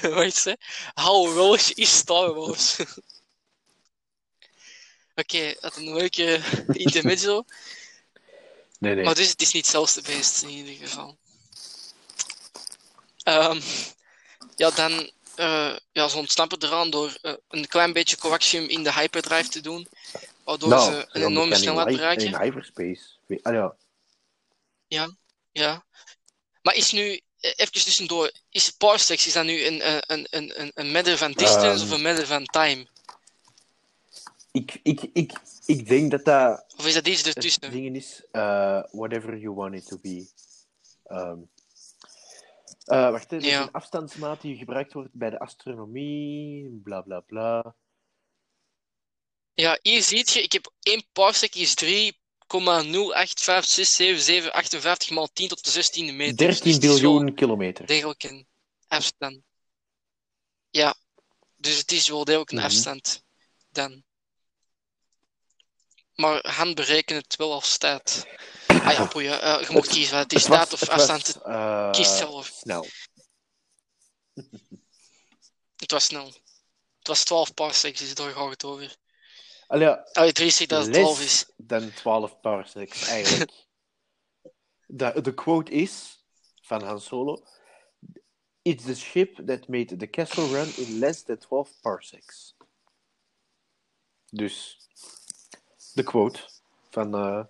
wat is het? How Welsh is Star Wars. Oké, dat een leuke intermezzo.
Nee, nee.
Maar dus het is niet zelfs de beest in ieder geval. Ehm, ja, dan eh, ja, ze ontsnappen eraan door eh, een klein beetje coaxium in de hyperdrive te doen. Waardoor
Nou,
ze een enorme snelheid bereiken.
In hyperspace. Ah ja.
Ja. Maar is nu, eh, even tussendoor, is parsecs, is dat nu een, eh, een, een, een, een matter van distance
Ehm.
of een matter van time?
Ik, ik, ik, ik denk dat dat
Of is dat iets
het
ertussen?
ding is, eh, whatever you want it to be. Ehm eh, wacht, is
Ja.
een afstandsmaat die gebruikt wordt bij de astronomie, bla bla bla.
Ja, hier zie je, ik heb één parsec is 3,0856778 maal 10 tot de 16e meter.
13
Dus het
biljoen kilometer.
degelijk een afstand. Ja, dus het is wel degelijk een
Mhm.
afstand dan. Maar Han berekenen het wel als tijd. Ah ja, boeien, eh, je moet kiezen wat het is, tijd of afstand.
eh,
Kies zelf.
Snel.
Het was snel. Het was 12 parsecs, dus daar gaat het over.
Allee, ja,
Allee, 3 zegt dat het 12 is.
dan 12 parsecs, eigenlijk. de, de quote is, van Han Solo, It's the ship that made the Castle Run in less than 12 parsecs. Dus, de quote van, eh,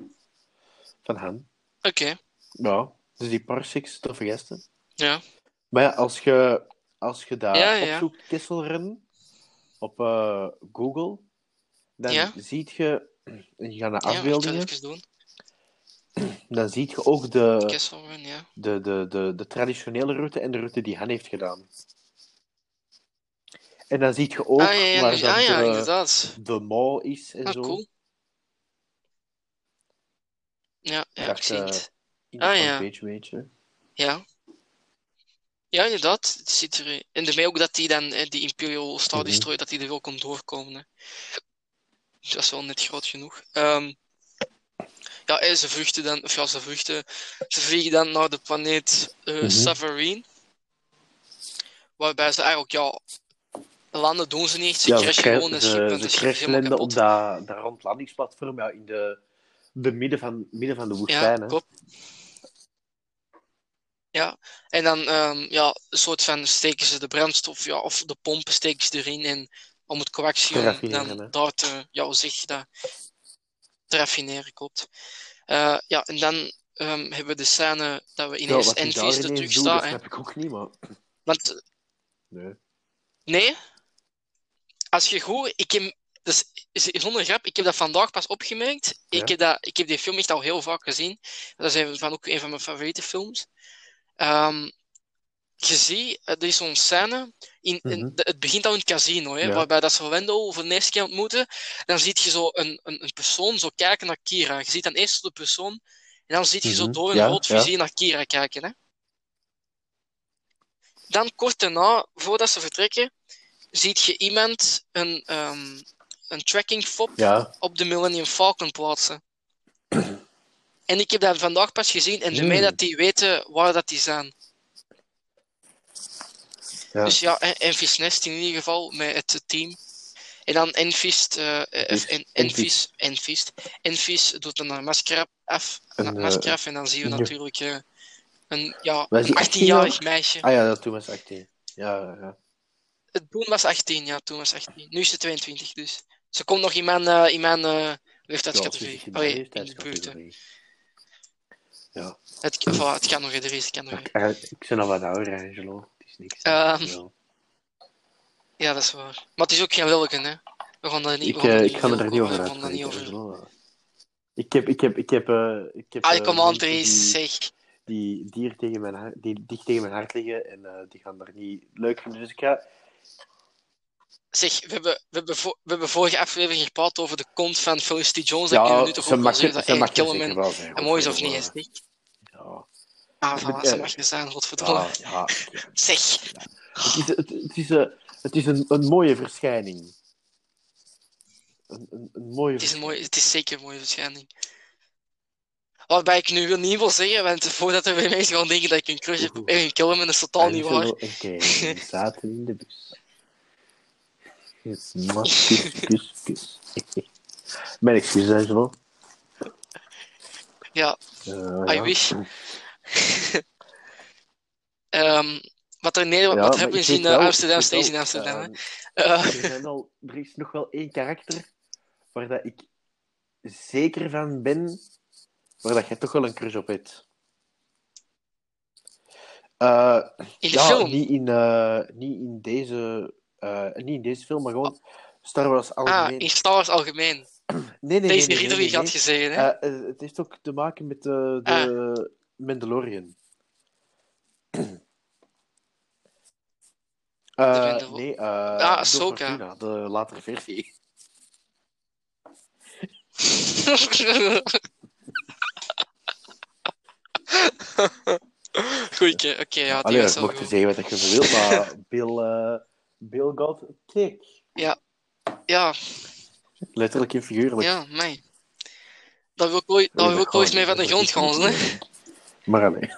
van Han.
Oké,
Ja, dus die parsecs, te vergessen.
ja.
Maar ja, als je, als je daar
Ja, ja.
opzoekt, Castle Run, op eh, Google, dan
Ja.
ziet je, en je gaat naar
Ja,
afbeeldingen,
doen.
dan zie je ook de,
Kessel Run, ja.
de, de, de, de traditionele route en de route die Han heeft gedaan. En dan zie je ook
ah ja, ja,
waar
ah, ja
de, de mall is en
Ah,
zo.
cool. Ja, ja,
Dacht,
ik zie
eh,
het.
In
Ah,
de
ja.
page, weet je.
Ja. Ja, inderdaad. Het zit er. En daarmee ook dat die dan, eh, die Imperial Star. Destroyer, dat die er wel kon doorkomen. Hè. Dat is wel net groot genoeg. Ehm, ja, en ze vluchten dan, of ja, ze vluchten. Ze vliegen dan naar de planeet eh. Savareen. Waarbij ze eigenlijk, ja, landen doen ze niet. Ze
Ja, ze,
crashen gewoon een schip
ze, ze
helemaal
crashlanden op dat, dat rondlandingsplatform ja, in de, de midden, van, midden van de woestijn.
Ja,
hè.
klopt. Ja, en dan ehm, ja, een soort van steken ze de brandstof, ja, of de pompen steken ze erin en om het coaxium dan
hè.
daar te, ja, hoe zeg je dat, te raffineren, klopt. Eh, ja, en dan ehm, hebben we de scène dat we
Ja,
ineens
daar
er terug staan.
dat snap ik ook niet, maar...
Want
Nee.
Nee. Als je goed... Ik heb, dus, zonder grap, ik heb dat vandaag pas opgemerkt.
Ja.
Ik, heb dat, ik heb die film echt al heel vaak gezien. Dat is een van, ook een van mijn favoriete films. Ehm, je ziet, eh, er is zo'n scène... In, in-
Mhm.
de- het begint al in het casino, hè,
Ja.
waarbij dat ze Wendell voor de eerste keer ontmoeten. Dan zie je zo een, een, een persoon zo kijken naar Kira. Je ziet dan eerst de persoon, en dan zie je zo
Mhm.
door een
Ja,
rood vizier naar Kira kijken. Hè. Dan kort daarna, voordat ze vertrekken, ziet je iemand een, ehm, een tracking
Ja,
op de Millennium Falcon plaatsen. En ik heb dat vandaag pas gezien en ermee
Hmm.
dat die weten waar dat die zijn.
ja.
Dus ja, en- Envis Nest in ieder geval met het team. En dan Enfist, eh eh, Enfist. Doet een masker af,
Een, eh,
masker af en dan zien we natuurlijk eh, een, ja,
Wij zien
een 18-jarig meisje.
Ah ja, dat toen was 18. Ja, ja.
Het toen was 18, ja, toen was 18. Nu is ze 22, dus. Ze komt nog in mijn, eh in mijn eh leeftijdscategorie.
Ja,
oh, in de buurt.
Ja.
Het, voilà, het kan nog in deze categorie.
Ik, eh, ik ben al wat ouder, Angelo. Het is niks.
Ehm,
Ja.
Dat is waar. Maar het is ook geen lelijke, hè. We gaan daar niet,
Ik, ik ga er niet over
niet.
Angelo. Ik heb, ik heb, ik heb, eh, ik heb
Ah, kom aan,
mensen
Dries,
die,
zeg.
die tegen mijn hart, die dicht tegen mijn hart liggen en die gaan daar niet leuk vinden. Dus ik ga,
Zeg, we hebben, we, hebben we hebben vorige aflevering gepraat over de kont van Felicity Jones. dat
ja,
je nu toch
ze mag,
zeggen dat
ze mag zeker wel zijn.
een mooi is of niet is?
Ja.
Ah,
Ik
voilà, ze
eh,
mag er zijn, godverdomme.
Ja, ja.
Zeg.
Het is, het, het is, eh, het is een, een mooie verschijning. Een, een, een mooie
Het is, een mooi, het is zeker een mooie verschijning. Waarbij ik nu wil niet wil zeggen, want voordat er weer mensen gaan denken dat ik een crush heb op. Ian Killerman, dat is totaal niet waar.
En Kevin zaten in de bus. Yes, ma- kus, kus, kus. Mijn excuses, Angelo.
Ja,
Eh,
I
ja.
wish. Ehm, wat er in Nederland,
Ja,
wat hebben we
wel-
eh, Amsterdam, steeds in
wel,
Amsterdam. Eh,
er, zijn al, er is nog wel één karakter waar dat ik zeker van ben, waar dat jij toch wel een crush op hebt.
In de
ja,
film.
Niet in, niet, in deze, eh, niet in deze film, maar gewoon Star Wars
ah,
algemeen.
in Star Wars algemeen.
nee, nee, nee,
Deze
nee,
Ridley
nee,
had gezegd, hè?
Eh, het heeft ook te maken met de, de Mandalorian. Eh, nee, eh
Ah.
Fortuna, de latere versie.
Goeie, oké, ja, die
Allee,
was
je
wel
mocht
goed.
zeggen wat je wilt, maar Bill, eh Bill got kick.
Ja,
Letterlijk en figuurlijk.
ja, mij. Daar wil ik ooit, daar wil ik ooit mee van de grond gaan, hè?
Maar allee.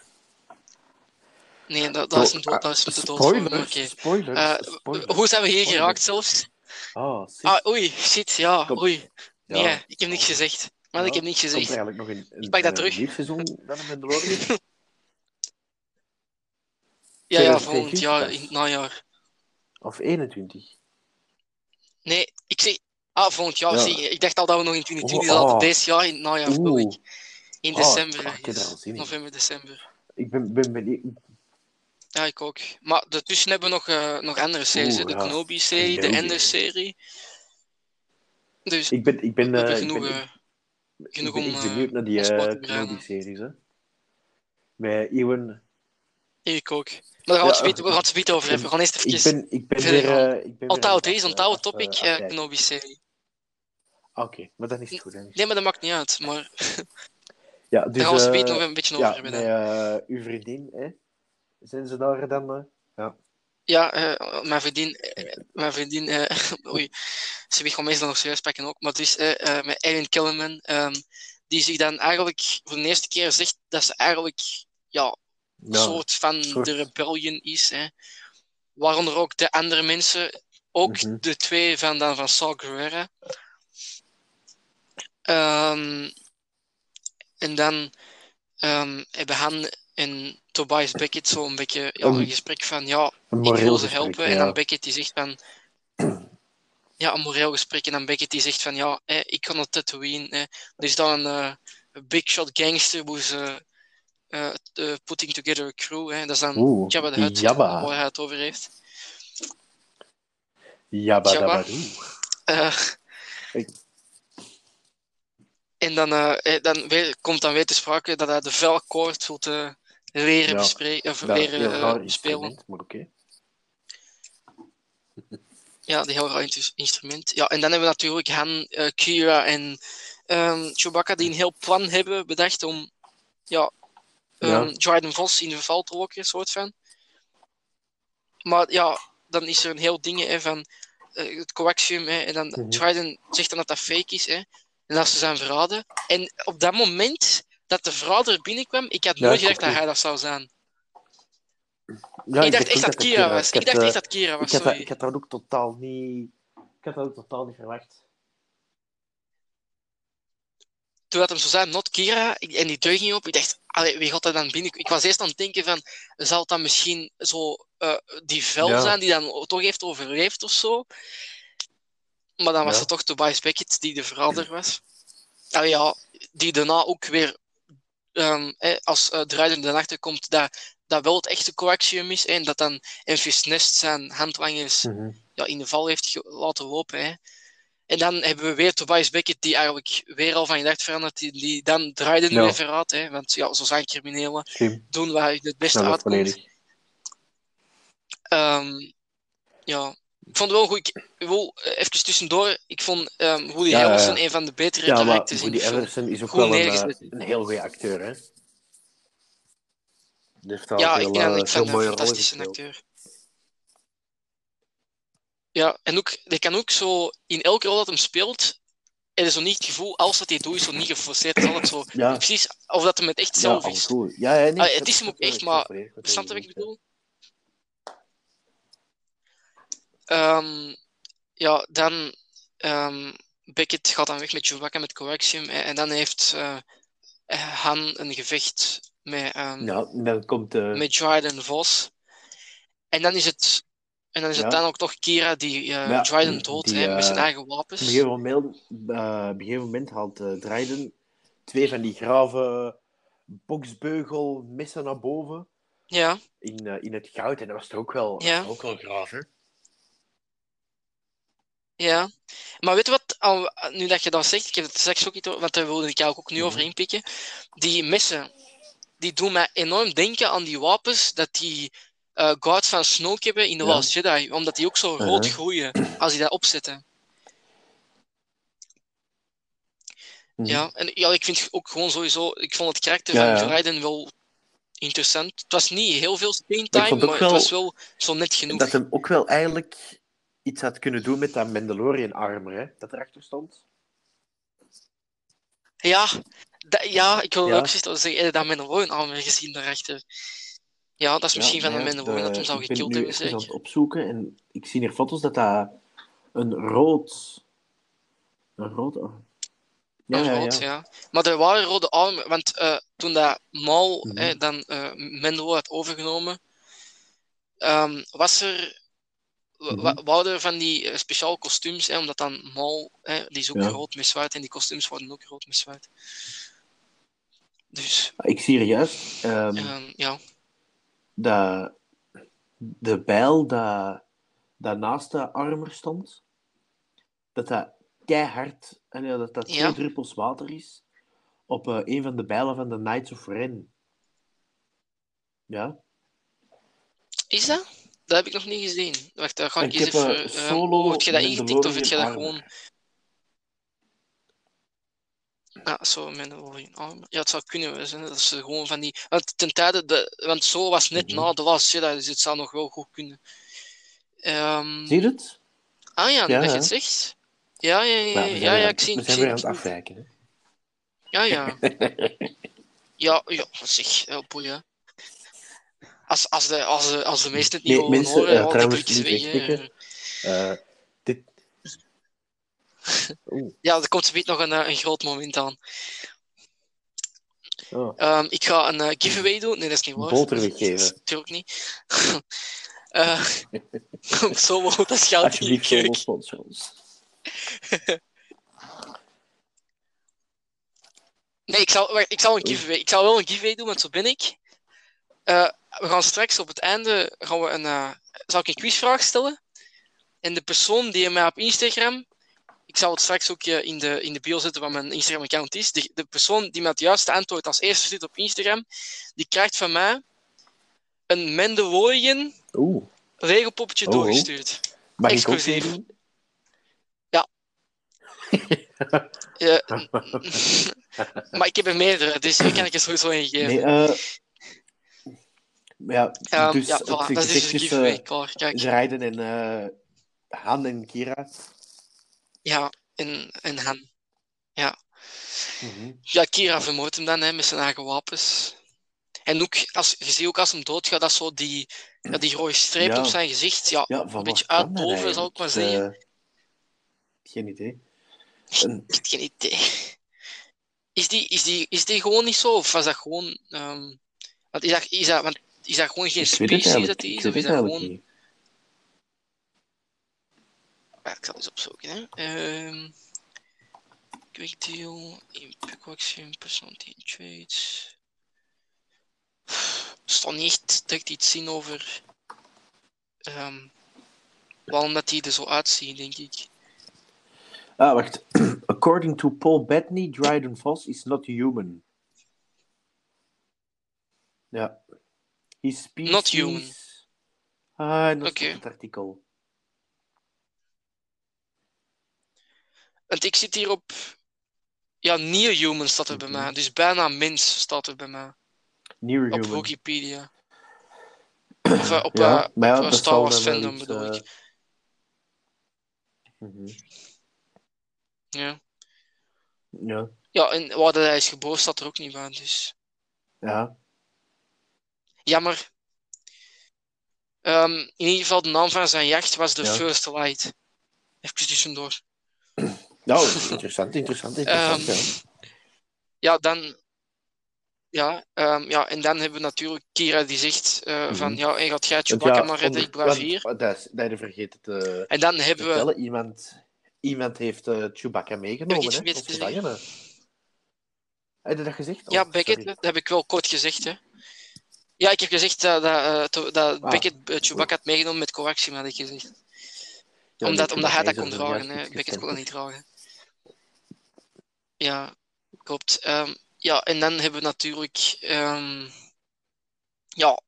Nee, dat, dat is een dood, dat is met de dood
spoilers,
Eh,
spoilers.
Hoe zijn we hier
Spoilers.
geraakt zelfs?
Ah, zie,
Ah, oei, shit, ja,
Kom.
oei. Nee,
Ja.
ik heb niks gezegd. Maar
Ja,
ik heb niks gezegd.
eigenlijk nog een, een,
pak dat
een
terug.
nieuw seizoen dan een Mandalorian?
Ja, ja,
2022
volgend jaar, in het najaar.
Of 21?
Nee, ik zeg... Ah, volgend jaar,
Ja.
zie. Ik dacht al dat we nog in 2020
Oh,
zaten.
oh.
Deze jaar, in het najaar, bedoel ik. In
Oh,
december.
ik.
November, december.
ik ben, ben benieuwd.
Ja, ik ook. Maar daartussen hebben we nog, eh, nog andere series.
Oeh,
de
ja.
Kenobi-serie, de. Ender-serie. Dus
Ik ben, ik ben,
we
eh, ik
genoeg,
ben, ik
genoeg
ben
om, eh,
benieuwd naar die uh,
breinen.
Kenobi-series. hè. Met Ewan.
Ik ook. Maar daar gaan we het
Ja,
zo- we gaan het over hebben. We gaan eerst
Ik
even...
ben, ik ben
verder
weer... eh, ik ben
Onthoud, onthoud topic. Kenobi-serie.
Ah, Oké, maar dan is het goed. Is
Nee, maar dat maakt niet uit. Maar
Ja, dus,
daar gaan we het
eh,
meteen nog een beetje over
ja,
hebben.
met
dan.
eh, uw vriendin, hè? Zijn ze daar dan? eh?
Ja, eh, mijn vriendin, mijn vriendin, oei, ze weet gewoon meestal nog serieus pakken ook, maar dus met Erin Kellerman, ehm, die zich dan eigenlijk voor de eerste keer zegt dat ze eigenlijk, ja,
Ja,
soort van de rebellion is, hè. Waaronder ook de andere mensen, ook
Mhm.
de twee van, dan van Saw Gerrera. Ehm, en dan ehm, hebben Han en Tobias Beckett zo een beetje ja,
Een-
een gesprek van, ja,
een
ik wil ze
gesprek,
helpen. En dan Beckett die zegt van... Ja, een moreel gesprek. En dan Beckett die zegt van... Ja, ik kan het Tatooine. Hè. Er is dan een, eh, Big Shot Gangster uh, uh, Putting Together a Crew. Hè. Dat is dan
Oeh,
Jabba de Hutt
Jabba.
waar hij het over heeft.
Jabba
Jabba. Eh,
Ik-
en dan, eh, eh, dan weer, komt dan weer te sprake dat hij de velkoord eh, leren bespreken, of
Ja,
leren eh, spelen.
maar oké.
Ja, die heel raar instrument. Ja, en dan hebben we natuurlijk Han, eh, Kira en ehm, Chewbacca die een heel plan hebben bedacht om ja, ehm
Ja.
Dryden Vos in de val te lokken, soort van. Maar ja, dan is er een heel ding hè, van eh, het coaxium hè, en dan. Dryden zegt dan dat dat fake is hè, en dat ze zijn verraden. En op dat moment dat de verrader binnenkwam, ik had nooit gedacht
ook
dat hij dat zou zijn.
Ja,
ik dacht
ook
echt dat Kira was.
Ik
dacht echt
eh,
dat Kira was,
ik had, dat, ik had dat ook totaal niet... Ik had dat ook totaal niet verwacht.
Toen dat hem zo zei, not Kira, en die deur ging op, ik dacht, allee, wie gaat dat dan binnen? Ik was eerst aan het denken van, zal het dan misschien zo eh, die vel
Ja.
zijn die dan toch heeft overleefd of zo? Maar dan was
Ja.
het toch Tobias Beckett die de verrader was. Allee, ja, die daarna ook weer, ehm, eh, als uh, Dryden erachter komt, dat dat wel het echte coaxium is, en dat dan Enfys Nest zijn handlangers
Mhm.
ja, in de val heeft laten lopen. Hè. En dan hebben we weer Tobias Beckett, die eigenlijk weer al van gedacht verandert, die, die dan draaide
Ja.
weer verraadt. Hè. Want ja, zo zijn criminelen, doen waar je het beste
dat
uitkomt. Ehm, ja, ik vond het wel goed. Ik wil eh, even tussendoor, ik vond ehm Woody
Ja, ja, ja.
Harrelson een van de betere
Ja,
in
Woody
de film.
Everson is ook
Goed
wel een, eh, een heel goede acteur, hè? Die heeft al
Ja,
veel,
ik, ja,
eh,
vind hem een fantastische acteur. Ja, en ook, die kan ook zo, in elke rol dat hem speelt, er is zo niet het gevoel, als dat hij doet, is zo niet geforceerd. Het is altijd zo,
Ja,
precies, of dat hem het echt
ja,
zelf
af
is.
Ja, ja, nee,
het is hem ook echt, maar Snap
je
wat ik bedoel? Ehm, ja, dan ehm Beckett gaat dan weg met Chewbacca met Coaxium. En dan heeft eh, eh, Han een gevecht met, ehm
Ja, dan komt eh
met Dryden Vos. En dan is het, en dan, is het
Ja.
dan ook nog Kira die eh
Maar ja,
Dryden dood hè, met zijn
eh,
eigen
op een
wapens.
gegeven moment, eh, op een gegeven moment haalt eh Dryden twee van die grave boksbeugel messen naar boven
Ja,
in, eh, in het goud. En dat was toch ook wel,
Ja.
toch ook wel graaf, hè?
ja. Maar weet je wat, al- nu dat je dat zegt, ik heb het straks ook niet over, want daar wilde ik jou ook nu
Mhm.
over inpikken. Die messen, die doen mij enorm denken aan die wapens dat die eh guards van Snoke hebben in de
Ja.
Last Jedi, omdat die ook zo rood groeien als die dat opzetten.
Mhm.
Ja, en ja, ik vind ook gewoon sowieso, ik vond het karakter
Ja,
van. Dryden wel interessant. Het was niet heel veel screen time, maar
wel
het was wel zo net genoeg.
Dat hem ook wel eigenlijk iets had kunnen doen met dat Mandalorian armor, hè? Dat erachter stond.
Ja, da- ja, ik wil
Ja.
ook zeggen, je dat Mandalorian armor gezien daarachter? Ja, dat is misschien
Ja,
van de
ja,
Mandalorian dat hem zou
ik ben
gekild
nu
hebben,
even aan
zeg.
het opzoeken en ik zie hier foto's dat dat een rood... Een rood... Ja,
Een rood,
ja.
ja. Maar er waren rode armen, want eh, toen dat Maul
Mhm.
eh, dan eh Mendo had overgenomen, ehm, was er, wa-
Mhm.
er van die eh, speciale kostuums, hè, omdat dan Maul, hè, die is ook
Ja.
rood met zwaard en die kostuums worden ook rood met zwaard. Dus,
Ik zie hier juist ehm,
ehm, ja.
Dat de bijl dat, dat naast de armor stond, dat dat keihard, en ja, dat dat twee
Ja.
druppels water is, op eh, een van de bijlen van de Knights of Ren. Ja?
Is dat? Dat heb ik nog niet gezien. Wacht, daar ga ik,
Ik
eens
heb,
even...
eh,
eh, heb je dat ingetikt of heb je dat gewoon... Ja, zo Mandalorian armor. Ja, het zou kunnen hè, Dat ze gewoon van die... Want ten tijde... De... Want zo was net
Mhm.
na de Last Jedi, dus het zou nog wel goed kunnen. Ehm,
Zie je het?
Ah ja, dat je het zegt. Ja, ja, ja,
Nou,
ja,
we zijn
ja, ik zie
We
ik
zijn weer aan het
het.
afwijken. Hè?
Ja, ja. Ja, ja, zeg, oh boy, hè. Als, als, de, als, de, als de meesten het niet
Nee, mensen,
horen, dan
trouwens, niet
weg.
Oeh,
Ja, er komt zometeen nog een, eh, een groot moment aan.
oh.
Ehm, ik ga een eh, giveaway doen. Nee, dat is niet waar.
Boter weggeven.
dat is Natuurlijk niet. Eh, zo wordt dat
Alsjeblieft, sponsor ons.
Nee, ik zal, ik zal een giveaway. Ik zal wel een giveaway doen, want zo ben ik. We gaan straks op het einde gaan we een, zal ik een quizvraag stellen. En de persoon die mij op Instagram, ik zal het straks ook eh, in, de, in de bio zetten wat mijn Instagram-account is. De, de persoon die me het juiste antwoord als eerste zit op Instagram, die krijgt van mij een Mandalorian
Oeh.
regelpoppetje
Oh,
doorgestuurd.
Mag
Exclusief.
meedoen?
Ja, maar ik heb er meerdere, dus die kan ik er sowieso in geven.
Nee, eh ja, dus
ja, voilà, dat is dus
tussen
giveaway. Klaar, kijk.
Dryden en eh Han en Kira.
Ja, en, en Han. Ja.
Mhm.
Ja, Kira vermoordt hem dan hè, met zijn eigen wapens. En ook, als, je ziet ook als hem doodgaat, dat zo die, ja, die rode streep
Ja.
op zijn gezicht. Ja, een beetje uitdoven, zal ik maar zeggen.
Eh, geen idee. Een-
Ik heb geen idee. Is die, is, die, is die gewoon niet zo? Of was dat gewoon... ehm, want is dat, is dat, want is dat gewoon geen
eigenlijk,
dat die is? Of is dat gewoon...
niet.
Ik zal eens opzoeken. Hè. Ehm quick deal, impact action, personality traits. Er staat niet echt dat ik iets zien over ehm waarom dat die er zo uitzien, denk ik.
Ah, wacht. According to Paul Bettany, Dryden Voss is not human. Ja. His species...
Not human.
Ah, dat is het artikel.
Want ik zit hier op. Ja, near human staat er bij
Mhm.
mij. Dus bijna mens staat er bij mij.
Near
Op
human.
Wikipedia. Of eh, op,
Ja,
eh,
ja,
op eh, Star Wars fandom
iets,
bedoel ik.
mhm.
Ja.
Ja.
ja, en waar dat hij is geboren staat er ook niet bij. Dus
Ja.
jammer. Ehm, in ieder geval, de naam van zijn jacht was de
Ja.
First Light. Even tussendoor.
Nou, interessant, interessant, interessant.
Ehm,
ja.
Ja, dan. Ja, ehm, ja, en dan hebben we natuurlijk Kira die zegt eh,
Mhm.
van ja, en gaat
Want
Chewbacca
ja,
maar redden, ik blijf hier.
Dat is, dat je vergeten te
En dan hebben we.
Iemand, iemand heeft eh Chewbacca meegenomen, hè? Heb je dat gezegd?
Ja,
Oh,
Beckett, dat heb ik wel kort gezegd, hè. Ja, ik heb gezegd dat, dat, eh, to- dat
Ah.
Beckett eh, Chewbacca had meegenomen met coaxium, had ik gezegd.
Ja,
omdat, omdat hij dat kon dragen, hè. Beckett kon dat niet dragen. Ja, klopt. Ehm, ja, en dan hebben we natuurlijk... ehm, ja,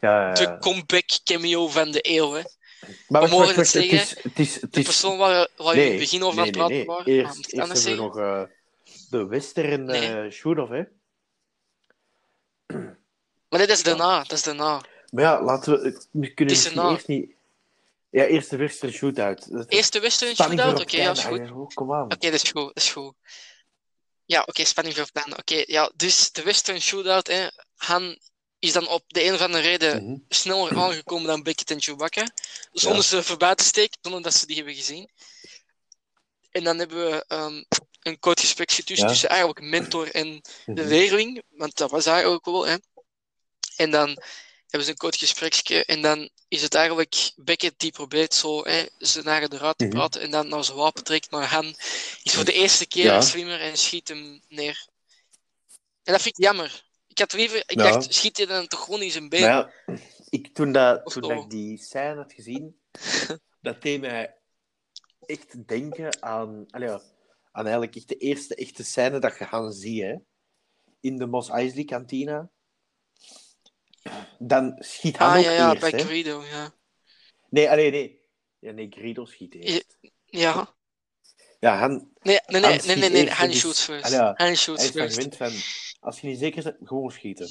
Ja, ja,
de comeback cameo van de eeuw, hè.
Maar wacht,
mogen
wacht,
het
het is... Het is, het
De
is
persoon waar, waar we in het begin over aan
nee,
het praten
nee,
waren.
nee. Eerst,
het
hebben we
zeggen?
nog eh, de western
Nee.
eh shoot-off, hè.
Maar nee, dat is daarna, dat is daarna.
Maar ja, laten we... We kunnen misschien
erna.
eerst niet... Ja, eerst de western shootout. Dat-
Eerste western shootout? Oké, ja, is goed.
Ja, Kom aan.
Oké, dat is goed, dat is goed. Ja, oké, spanning voor. Oké, ja, dus de Western Shootout, hè. Han is dan op de een of andere reden
Mhm.
sneller aangekomen dan Beckett en Chewbacca. Zonder
Ja.
ze voorbij te steken, zonder dat ze die hebben gezien. En dan hebben we ehm, een kort gesprekje tussen,
Ja.
tussen eigenlijk mentor en de
Mhm.
leerling, want dat was eigenlijk wel, hè. En dan hebben ze een kort gespreksje en dan is het eigenlijk Beckett die probeert zo hè, zijn eigen eruit te
Mhm.
praten en dan naar zijn wapen trekt, maar Han is voor de eerste keer
Ja.
slimmer en schiet hem neer. En dat vind ik jammer. Ik had liever, ik
Ja.
dacht, schiet hij dan toch gewoon in zijn been?
Ja, ik, toen, dat,
Of
toen dat ik die scène had gezien, dat deed mij echt denken aan, allee, aan eigenlijk echt de eerste echte scène dat je gaan zien, hè. In de Mos Eisley kantine. Dan schiet hij
ah
ook
ja, ja,
eerst,
bij
hè.
Ja.
Nee, allee, nee. Ja, nee, Greedo schiet eerst.
Ja.
Ja, Han,
Nee, nee, nee,
Han
nee, nee, nee,
eerst,
Han shoots first.
Ja,
Han shoots
hij
first.
gewend van, als je niet zeker bent, gewoon schieten.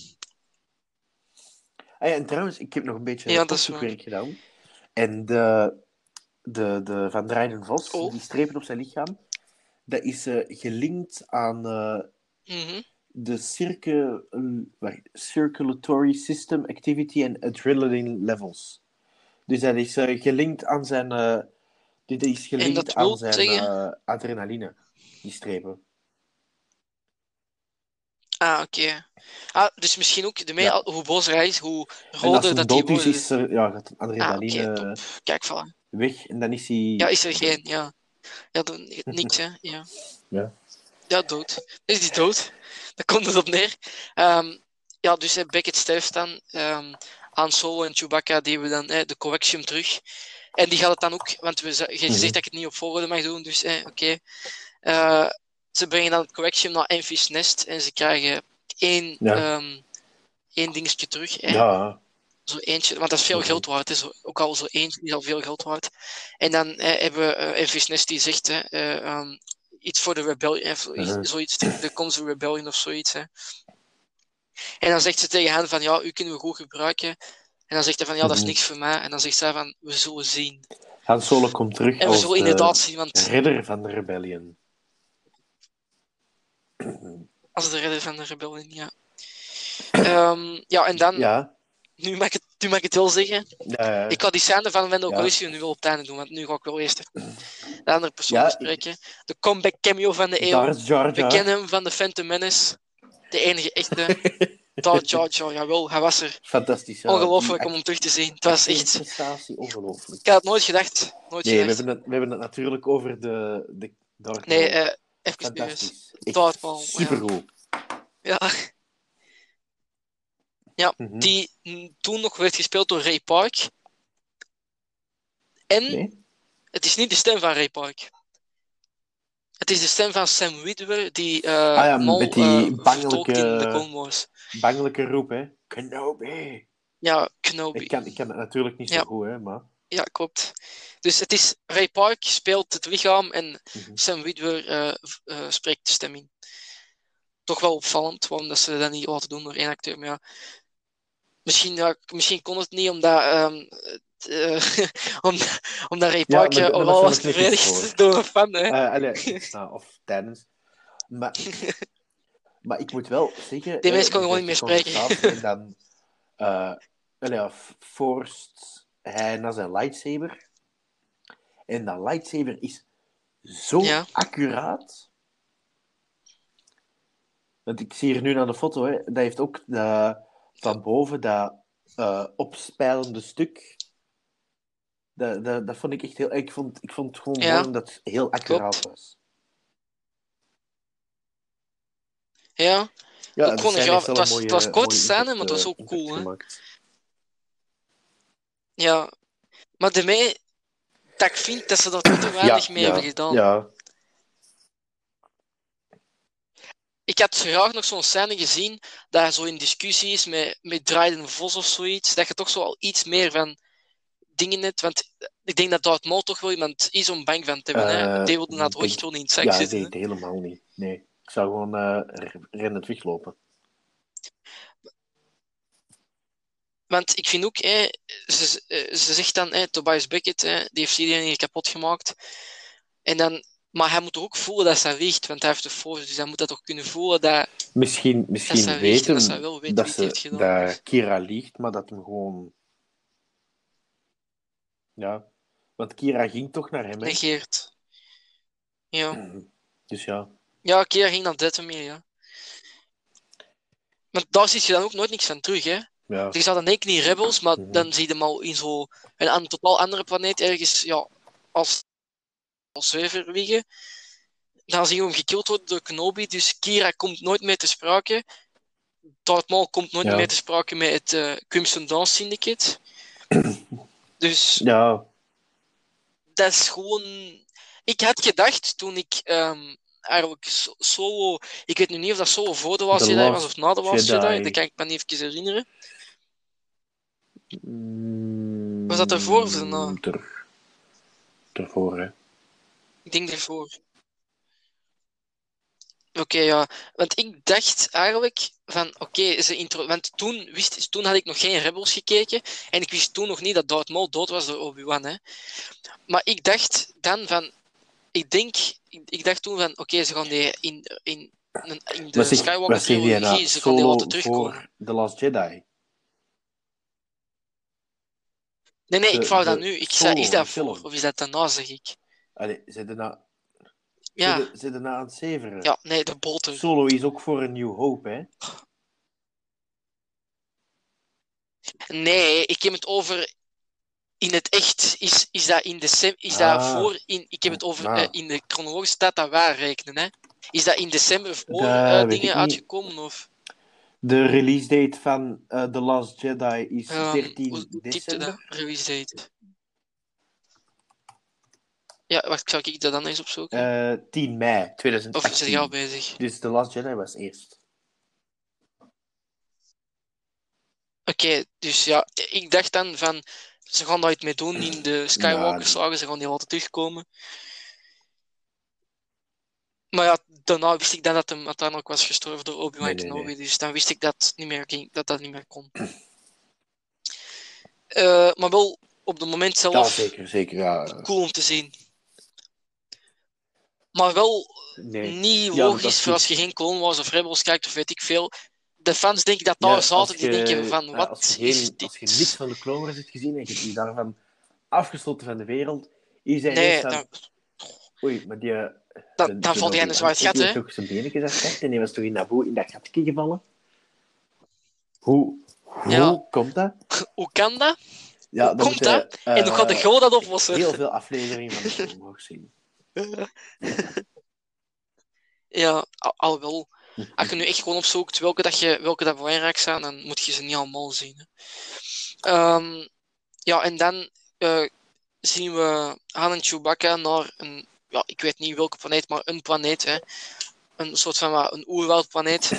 Ah ja, en trouwens, ik heb nog een beetje
Ja,
onderzoekwerk gedaan. En de, de, de Van Drijden Vos,
Oh.
die strepen op zijn lichaam, dat is eh, gelinkt aan eh,
Mhm.
De circu circulatory system activity en adrenaline levels. Dus dat is eh, gelinkt aan zijn... eh, dit is gelinkt
dat
aan zijn eh, adrenaline, die strepen.
Ah, oké. Ah, dus misschien ook, de
Ja.
hoe bozer hij is, hoe roder
hij
dat die
dood is, is er, ja, gaat
Ah,
adrenaline.
Kijk, voilà.
weg en dan is hij...
Ja, is er geen, ja. Ja, dan, niks, hè. Ja. Ja, dood. Dus die is dood. Daar komt het op neer. Ehm, ja, dus eh, Beckett sterft dan. Han Solo en Chewbacca die hebben dan eh, de Coaxium terug. En die gaat het dan ook, want we, je
Mhm.
zegt dat ik het niet op volgorde mag doen, dus oké. Eh, ze brengen dan het Coaxium naar Enfys Nest en ze krijgen één,
Ja.
ehm, één dingetje terug.
Ja,
Zo eentje, want dat is veel
Mhm.
geld waard. Is ook al zo eentje is al veel geld waard. En dan eh, hebben we Enfys Nest die zegt eh, iets voor de rebellion, eh, zo-
Mhm.
zoiets, de Comms Rebellion of zoiets. Hè. En dan zegt ze tegen hen van ja, u kunnen we goed gebruiken. En dan zegt hij van ja, dat is
Mhm.
niks voor mij. En dan zegt zij van we zullen zien.
Han Solo komt terug
En we
als
zullen
de
inderdaad zien, want
redder van de rebellion.
als de redder van de rebellion, ja. Ehm, ja, en dan,
Ja,
nu, mag ik het, nu mag ik het wel zeggen. Ik ga die scène van Wendell
Ja.
Calrissian nu wel op het einde doen, want nu ga ik wel eerst even de andere persoon
Ja,
bespreken. De comeback cameo van de eeuw.
Jar
We kennen hem van de Phantom Menace. De enige echte. Darth Jar Jar, jawel, hij was er.
Fantastisch. ja.
Ongelooflijk om hem terug te zien. Het was echt...
prestatie, ongelooflijk.
Ik had het nooit gedacht. Nooit
Nee, we hebben, het, we hebben het natuurlijk over de, de
Nee, eh even.
Fantastisch.
Darth Maul, ja.
Supergoed.
Ja, ja
Mhm.
die mm, toen nog werd gespeeld door Ray Park. En
Nee?
het is niet de stem van Ray Park. Het is de stem van Sam Witwer, die eh
Ah ja, met die
eh,
bangelijke-
in de.
Bangelijke roep, hè. Kenobi.
Ja, Kenobi.
Ik kan, ik kan het natuurlijk niet zo goed, hè, maar...
Ja, klopt. Dus het is Ray Park speelt het lichaam en
Mhm.
Sam Witwer v- eh, spreekt de stem in. Toch wel opvallend, waarom dat ze dat niet laten doen door één acteur. Maar ja, misschien, ja, misschien kon het niet omdat, ehm, eh, omdat, omdat Ray
Ja,
Park
maar
eh,
dat- dat
overal
was een
bevredigd door een fan. Hè?
Eh, allee, nou, of tijdens. Maar, maar ik moet wel zeggen...
Die mensen
je
gewoon niet meer spreken.
En dan... eh allee, ja, forst hij naar zijn lightsaber. En dat lightsaber is zo
Ja.
accuraat. Want ik zie hier nu naar de foto, hè, dat heeft ook de, van boven dat eh opspijlende stuk. Dat, dat, dat vond ik echt heel... Ik vond, ik vond het gewoon
Ja.
omdat het heel accuraat was.
Ja,
Ja, de
het was-
mooie-
het was korte
mooie
scène, maar het was
eh,
ook
impact
cool, hè. ja. Maar daarmee dat ik vind dat ze dat te weinig mee hebben gedaan.
Ja,
Ik had graag nog zo'n scène gezien dat hij zo in discussie is met, met Dryden Vos of zoiets. Dat je toch zo al iets meer van dingen hebt. Want ik denk dat Darth Maul toch wel iemand is om bang van te hebben. hè?
Eh,
Die wilde dat ooit gewoon in het zak
ja
zitten.
nee, helemaal niet. Nee, ik zou gewoon eh rennend weglopen.
Want ik vind ook, hè, ze, eh, ze zegt dan, hè, Tobias Beckett, hè, die heeft iedereen hier kapot gemaakt. En dan, maar hij moet toch ook voelen dat ze liegt, want hij heeft de force, dus hij moet dat toch kunnen voelen dat,
Misschien, misschien
ze liegt en dat ze
weten
wel weet
dat,
heeft
ze,
gedaan.
dat Kira liegt, maar dat hem gewoon... Ja, want Kira ging toch naar hem, hè?
Negeert. Ja.
Dus ja.
Ja, Kira ging naar Dathomir, ja. Maar daar zie je dan ook nooit niks van terug, hè.
ja.
Er staat dan denk ik niet Rebels, maar
Mhm.
dan zie je hem al in zo'n een, an- totaal andere planeet ergens, ja, als, liggen. Dan zien we hem gekild worden door Kenobi, dus Kira komt nooit meer te sprake. Darth Maul komt nooit
Ja.
meer te sprake met het eh, Crimson Dawn Syndicate. dus
Ja,
dat is gewoon... Ik had gedacht toen ik ehm, eigenlijk so- solo... Ik weet nu niet of dat solo voor de
The
Jedi was of na de Last
Jedi.
Dat kan ik me niet even herinneren.
Mm,
Was dat ervoor of erna?
Er, ervoor, hè.
Ik denk ervoor. Oké, ja. Want ik dacht eigenlijk van, oké, ze intro... Want toen, wist, toen had ik nog geen Rebels gekeken. En ik wist toen nog niet dat Darth Maul dood was door Obi-Wan, hè. Maar ik dacht dan van... Ik denk... Ik, ik dacht toen van, oké, ze gaan die in, in, in de
Wat zeg,
Skywalker
wat zeg je nou?
trilogie, ze gaan die laten terugkomen.
The Last Jedi?
Nee, nee, ik
de-
vraag dat
de
nu. Ik zei, is dat voor of is dat daarna, zeg ik.
Allee, zitten na,
Ja,
zitten, zitten na aan het zeveren.
ja nee, de bolter.
Solo is ook voor een New Hope, hè?
Nee, ik heb het over in het echt. Is, is dat in de sem- is dat
Ah.
voor in, ik heb het over
Ah.
eh, in de chronologische tijd dat wij rekenen. Hè? Is dat in december voor
ik
dingen uitgekomen? Of?
De release date van eh, The Last Jedi is
Ehm,
13
hoe typte
december.
Release date. Ja, wacht, zal ik dat dan eens opzoeken?
Eh 10 mei
of
2018.
is hij al bezig?
Dus The Last Jedi was eerst.
Oké, dus ja, ik dacht dan van, ze gaan daar iets mee doen in de Skywalker
Ja.
saga, ze gaan die laten terugkomen. Maar ja, daarna wist ik dan dat hem uiteindelijk was gestorven door Obi-Wan
Nee,
Kenobi,
nee.
dus dan wist ik dat niet meer ging, dat dat niet meer kon. Eh, maar wel op het moment zelf
Ja, zeker, zeker. Ja.
cool om te zien. Maar wel
Nee.
niet
Ja,
logisch
is
voor als je geen Clone Wars of Rebels kijkt of weet ik veel. De fans denken dat daar
Ja,
zaten, die
je-
denken van, wat
als je,
is
geen,
dit?
als je niks van de Clone Wars hebt gezien en je je daarvan afgesloten van de wereld, is hij
Nee, dan,
oei, maar die... eh,
dan, dan valt hij in een zwart gat,
die
hè?
heeft toch zijn benen afgepakt en die was toch in Naboo in dat gatje gevallen? Hoe, hoe
Ja.
komt dat?
Hoe kan dat?
Ja,
Hoe komt dat? en hoe gaat de
eh,
goal dat oplossen?
Heel veel afleveringen van de Clone Wars zien.
Ja, al, al wel. Als je nu echt gewoon opzoekt welke dat, je, welke dat belangrijk zijn, dan moet je ze niet allemaal zien. Hè. Ehm, ja, en dan eh, zien we Han en Chewbacca naar een, ja, ik weet niet welke planeet, maar een planeet. Hè. Een soort van wat, een oerwoudplaneet.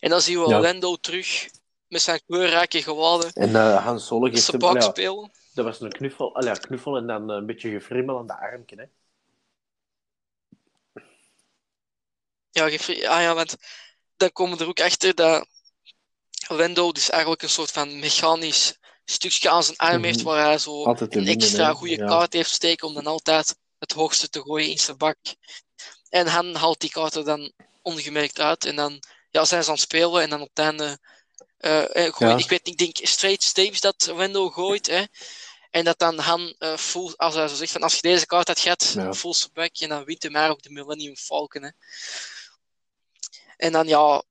En dan zien we
Ja.
Lando terug met zijn kleurrijke gewaden.
En eh Han Solo geeft hem... ja. Dat was een knuffel, allee, knuffel en dan een beetje gefrimmel aan de armje. Hè.
Ja, ah ja, want dan komen we er ook achter dat Lando dus eigenlijk een soort van mechanisch stukje aan zijn arm heeft
Mhm.
waar hij zo
Altijd
een extra goede
Ja.
kaart heeft steken om dan altijd het hoogste te gooien in zijn bak. En Han haalt die kaart er dan ongemerkt uit en dan ja, zijn ze aan het spelen en dan op het einde eh, eh,
Ja.
ik weet niet, ik denk straight staves dat Lando gooit hè. En dat dan Han full, als hij zo zegt van als je deze kaart had gehad,
Ja.
full back en dan wint hij maar ook de Millennium Falcon hè. En dan ja,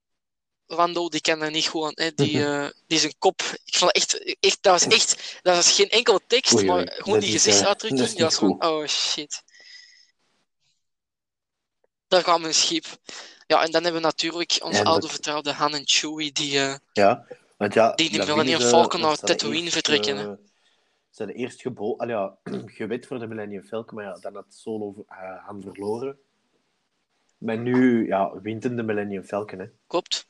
Lando die kan er niet gewoon, hè, die, eh, die zijn kop. Ik vond echt, echt, dat was echt, dat was geen enkele tekst,
Oei, oei,
maar gewoon
dat
die gezichtsuitdrukking.
dat niet
zo van,
goed.
oh shit. Daar we een schip. Ja, en dan hebben we natuurlijk onze oude
dat-
vertrouwde Han en Chewie, die, eh,
Ja, want ja...
Die de
dan
Millennium
winnen ze-
Falcon naar Tatooine
eerst,
vertrekken,
eh. Ze hadden eerst gebo Allee, ja, gewet voor de Millennium Falcon, maar ja, dan had Solo uh, Han verloren. Maar nu ja, wint hem de Millennium Falcon. Hè.
klopt.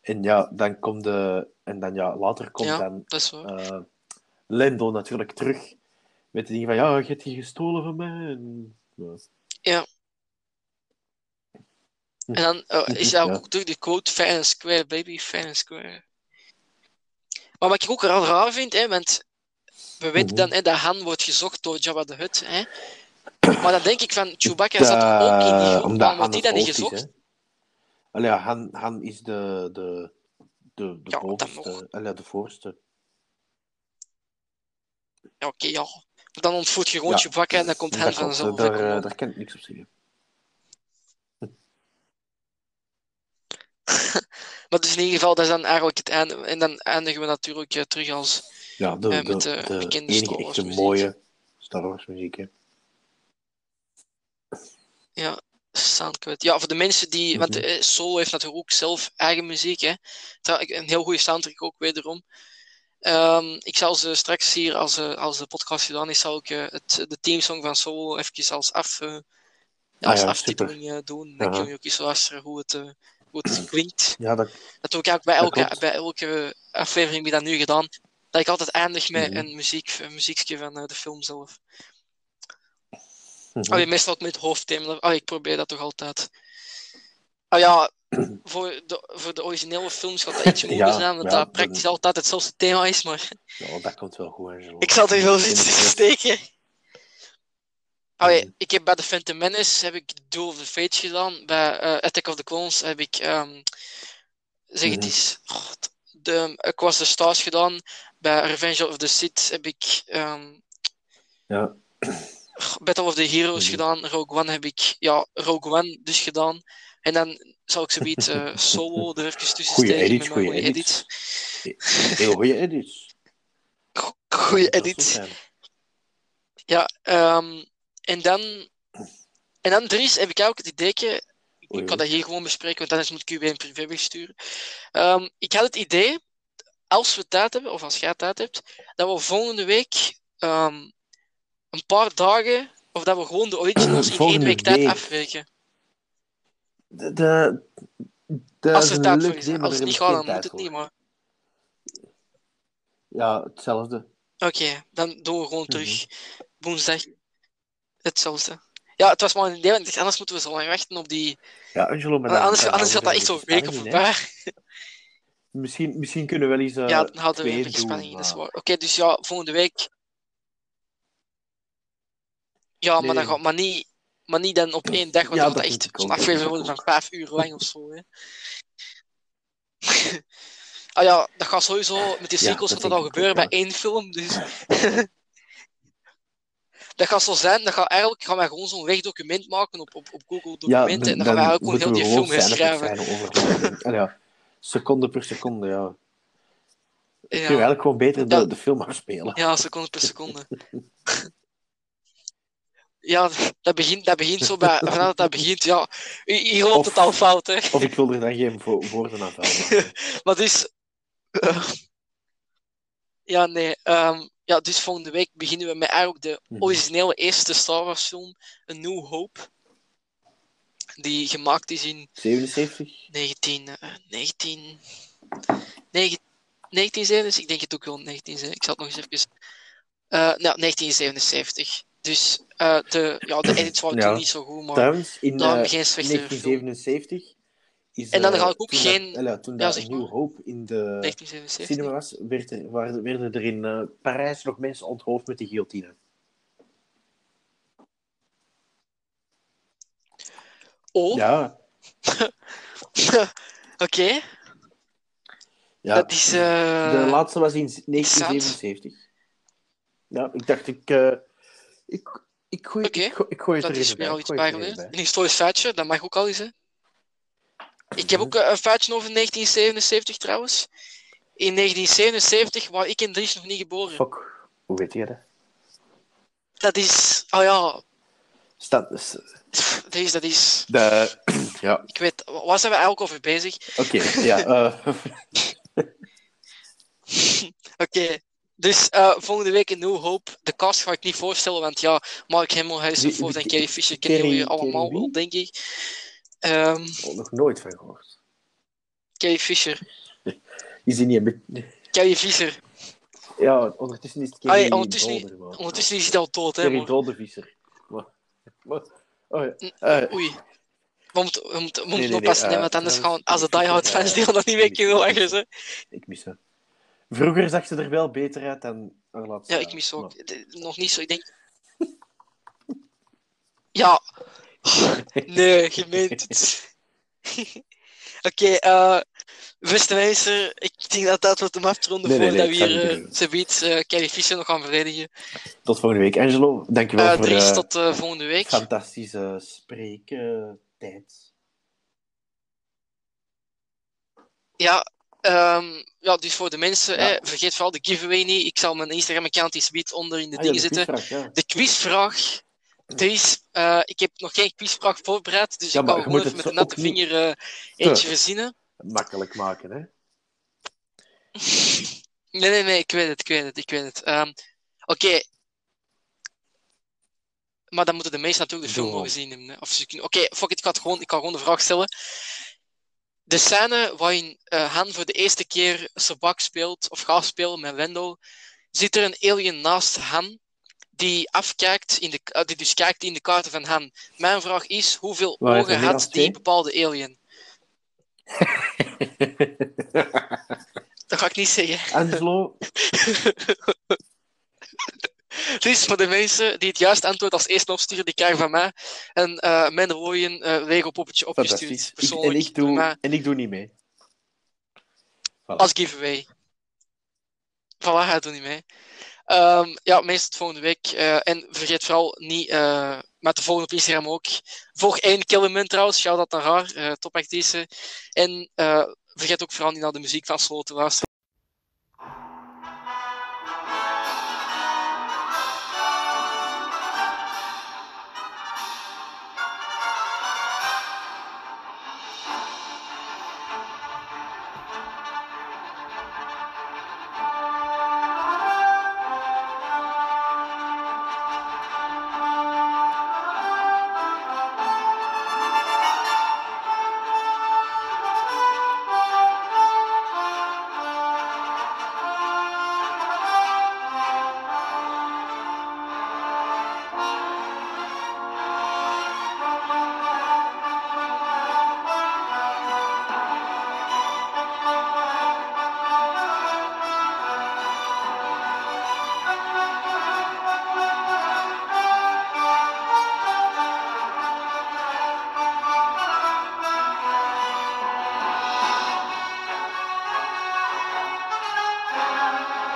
En ja, dan komt de... En dan ja, later komt
Ja.
dan eh, Lando natuurlijk terug. Met de ding van, ja, je hebt die gestolen van mij. En, ja.
En dan eh, is dat
Ja.
ook terug de quote fair and square, baby, fair and square. Maar wat ik ook raar, raar vind, hè, want we weten
Mhm.
dan hè, dat Han wordt gezocht door Jabba the Hutt. Hè. Maar dan denk ik van, Chewbacca zat ook in die groep, waarom
Han
wordt die dan niet
is,
gezocht?
Allee, Han, Han is de, de, de, de
Ja,
bovenste. Allee, de voorste.
Ja, oké, ja. Dan ontvoert je gewoon
Ja.
Chewbacca en dan komt Han
klopt,
vanzelf.
daar, eh, daar kan ik niks op zeggen.
Maar dus in ieder geval, dat is dan eigenlijk het einde. En dan eindigen we natuurlijk eh, terug als
Ja, de,
Eh,
de,
met de
enige echte mooie Star Wars muziek. Hè.
Ja, soundcut. Ja, voor de mensen die. Want
Mhm.
eh, Solo heeft natuurlijk ook zelf eigen muziek. Hè. Een heel goede soundtrack ook wederom. Ehm, ik zal ze straks hier, als, als de podcast gedaan is, zal ik het, de teamsong van Solo even als, af, eh, ja,
Ah
als
ja,
aftiteling doen. Dan kun je ook eens luisteren hoe het, hoe het klinkt.
Ja, dat,
Dat doe ik ook bij elke, bij elke aflevering die dat nu gedaan. Dat ik altijd eindig met
Mhm.
een, muziek, een muziekje van eh, de film zelf.
mhm.
Allee, meestal ook met het hoofdthema. Allee, ik probeer dat toch altijd. Ah ja, voor de, voor de originele films gaat dat iets moeilijker
Ja,
zijn, want
ja,
dat praktisch altijd hetzelfde thema is, maar
ja, dat komt wel goed, Angelo.
ik zal er wel iets in steken. Allee,
Mhm.
ik heb bij The Phantom Menace heb ik Duel of the Fates gedaan. Bij eh, Attack of the Clones heb ik, ehm, zeg het
Mhm.
eens, de, ik was de Stars gedaan. Bij Revenge of the Sith heb ik ehm,
Ja.
Battle of the Heroes
Mhm.
gedaan. Rogue One heb ik, ja, Rogue One dus gedaan. En dan zal ik zoiets eh solo er even tussen
Goeie
steken
edits,
met mijn
goeie edits.
edits.
Heel goede edits.
Go- Goeie edits. Ja, ehm, en dan en dan Dries, heb ik ook het ideetje. Ik kan dat hier gewoon bespreken, want anders moet ik u weer een privébericht sturen. Ehm, ik had het idee, als we tijd hebben, of als jij tijd hebt, dat we volgende week ehm, een paar dagen, of dat we gewoon de originals in één week tijd afwerken.
De, de,
Als er
een
tijd voor is.
idee, maar
Als het niet gaat, dan moet het niet, maar...
Ja, hetzelfde.
Oké, dan doen we gewoon
Mhm.
terug woensdag hetzelfde. Ja, het was maar een idee, want ik dacht, anders moeten we zo lang wachten op die...
Ja, Angelo, maar dan-
anders anders gaat dat echt zo
een beetje
weken
spanning in,
voorbij.
hè. Misschien, misschien kunnen we wel eens eh,
ja, dan houden we een
doen,
spanning in, dat is
maar-
waar. Oké, dus ja, volgende week... Ja, maar, dan gaat, maar, niet, maar niet dan op één dag, want
Ja,
dan
dat
echt zo'n aflevering worden van vijf uur lang of zo. Hè. ah ja, dat gaat sowieso met die
Ja,
sequels
dat
gaat dat al gebeuren bij één film, dus... dat gaat zo zijn, dat gaat eigenlijk gaan wij gewoon zo'n wegdocument maken op, op, op Google Documenten en dan gaan wij eigenlijk gewoon heel die film herschrijven.
ja, seconde per seconde, ja. Ik
Ja.
kun eigenlijk gewoon beter de,
Ja.
de film afspelen.
Ja, seconde per seconde. Ja, dat begint, dat begint zo bij. Vanaf dat dat begint, ja. Hier loopt
Of-
het al fout, hè.
Of ik wil er dan geen woorden aan vuil maken.
Maar dus. ja, nee. ehm, ja, dus volgende week beginnen we met eigenlijk de
Mhm.
originele eerste Star Wars film, A New Hope. Die gemaakt is in
77?
19. eh, 19. 9 1977, ik denk het ook wel 1977. Ik zal het nog eens even. eh nou, 1977. Dus eh, de, ja, de edits waren
Ja.
toen niet zo goed, maar
in
daarom geen slechte film.
1977 is...
En dan
eh,
ga ik ook
toen
geen-
Dat, eh, toen
Ja,
dat
maar.
Hope in de
1977.
cinema was, werd er, waren- werden er in eh, Parijs nog mensen onthoofd met de guillotine.
Oh,
Ja,
oké.
ja.
Dat is. eh,
de laatste was in 1977. Ja, ik dacht, ik... eh, ik, ik, gooi,
Oké,
ik, gooi- ik gooi het
dat
er
is
even
weer al iets
er
bijgeleerd. Een historisch feitje, dat mag ook al eens, hè. Ik heb ook eh, een feitje over 1977 trouwens. In 1977 was ik en Dries nog niet geboren.
Fuck, hoe weet je dat?
Dat is. Oh ja,
Staat, is-
Dries, dat is.
de, ja,
Ik weet, waar zijn we eigenlijk over bezig?
oké, ja. eh,
Oké, dus eh, volgende week in New Hope. De cast ga ik niet voorstellen, want ja, Mark Hamill, Harrison Ford en Carrie Fisher kennen jullie allemaal wel, denk ik. Ehm
oh, nog nooit van gehoord.
Carrie Fisher.
Is die niet een.
Carrie Fisher.
Ja, ondertussen is het
ja,
Kerry
ondertussen,
Dolder, maar-
ondertussen is hij al dood, hè? Maar...
Doldervisser. Maar, maar, oh, ja. Eh,
Oei. We moeten, we moeten, we moeten
nee, nee,
oppassen, hè,
eh,
want anders gaan
trouwens,
als de diehard
Fisher,
fans
eh,
die dat niet meer kunnen lachen,
ik mis haar. Vroeger zag ze er wel beter uit dan.
Ja, ik mis ook. Nog niet zo, ik denk... Ja. Nee, je meent het. Oké, eh beste mensen, ik denk dat dat wat hem afronden
Nee, nee,
voordat
nee,
we
ik ga
hier
niet
uh, zoiets uh, Carrie Fisher nog gaan verdedigen.
Tot volgende week. Angelo, dankjewel
Uh,
voor
Dries,
eh
tot volgende week.
fantastische spreektijd.
Ja, um, ja, dus voor de mensen,
Ja.
hè, vergeet vooral de giveaway niet. Ik zal mijn Instagram-account wit onder in de
Ah, ja,
dingen
de
zetten.
quizvraag, ja.
De quizvraag. Uh, ik heb nog geen quizvraag voorbereid, dus
Ja,
ik kan gewoon even met de natte vinger uh, eentje verzinnen.
Makkelijk maken, hè?
Nee, nee, nee, ik weet het, ik weet het, ik weet het. Um, Oké. Okay. Maar dan moeten de meesten natuurlijk de film
Doe
nog gezien hebben. hè. Of ze kunnen... Oké, okay, fuck it, ik, het gewoon, ik ga gewoon de vraag stellen. De scène waarin uh, Han voor de eerste keer Sabak speelt, of gaat spelen met Wendell, zit er een alien naast Han, die afkijkt, in de, uh, die dus kijkt in de kaarten van Han. Mijn vraag is, hoeveel
Waar
ogen had die bepaalde alien? Dat ga ik niet zeggen.
Angelo.
dus voor de mensen die het juiste antwoord als eerste opsturen, die krijgen van mij een uh, Mandalorian uh, Lego poppetje opgestuurd.
Ik, en, ik doe, en ik doe niet mee.
Voilà. Als giveaway. Voilà, hij doet niet mee. Um, ja, meestal volgende week. Uh, en vergeet vooral niet uh, met te volgen op Instagram ook. Volg één Killerman trouwens, shout out naar haar, uh, topactrice. En vergeet ook vooral niet naar de muziek van Slow te luisteren.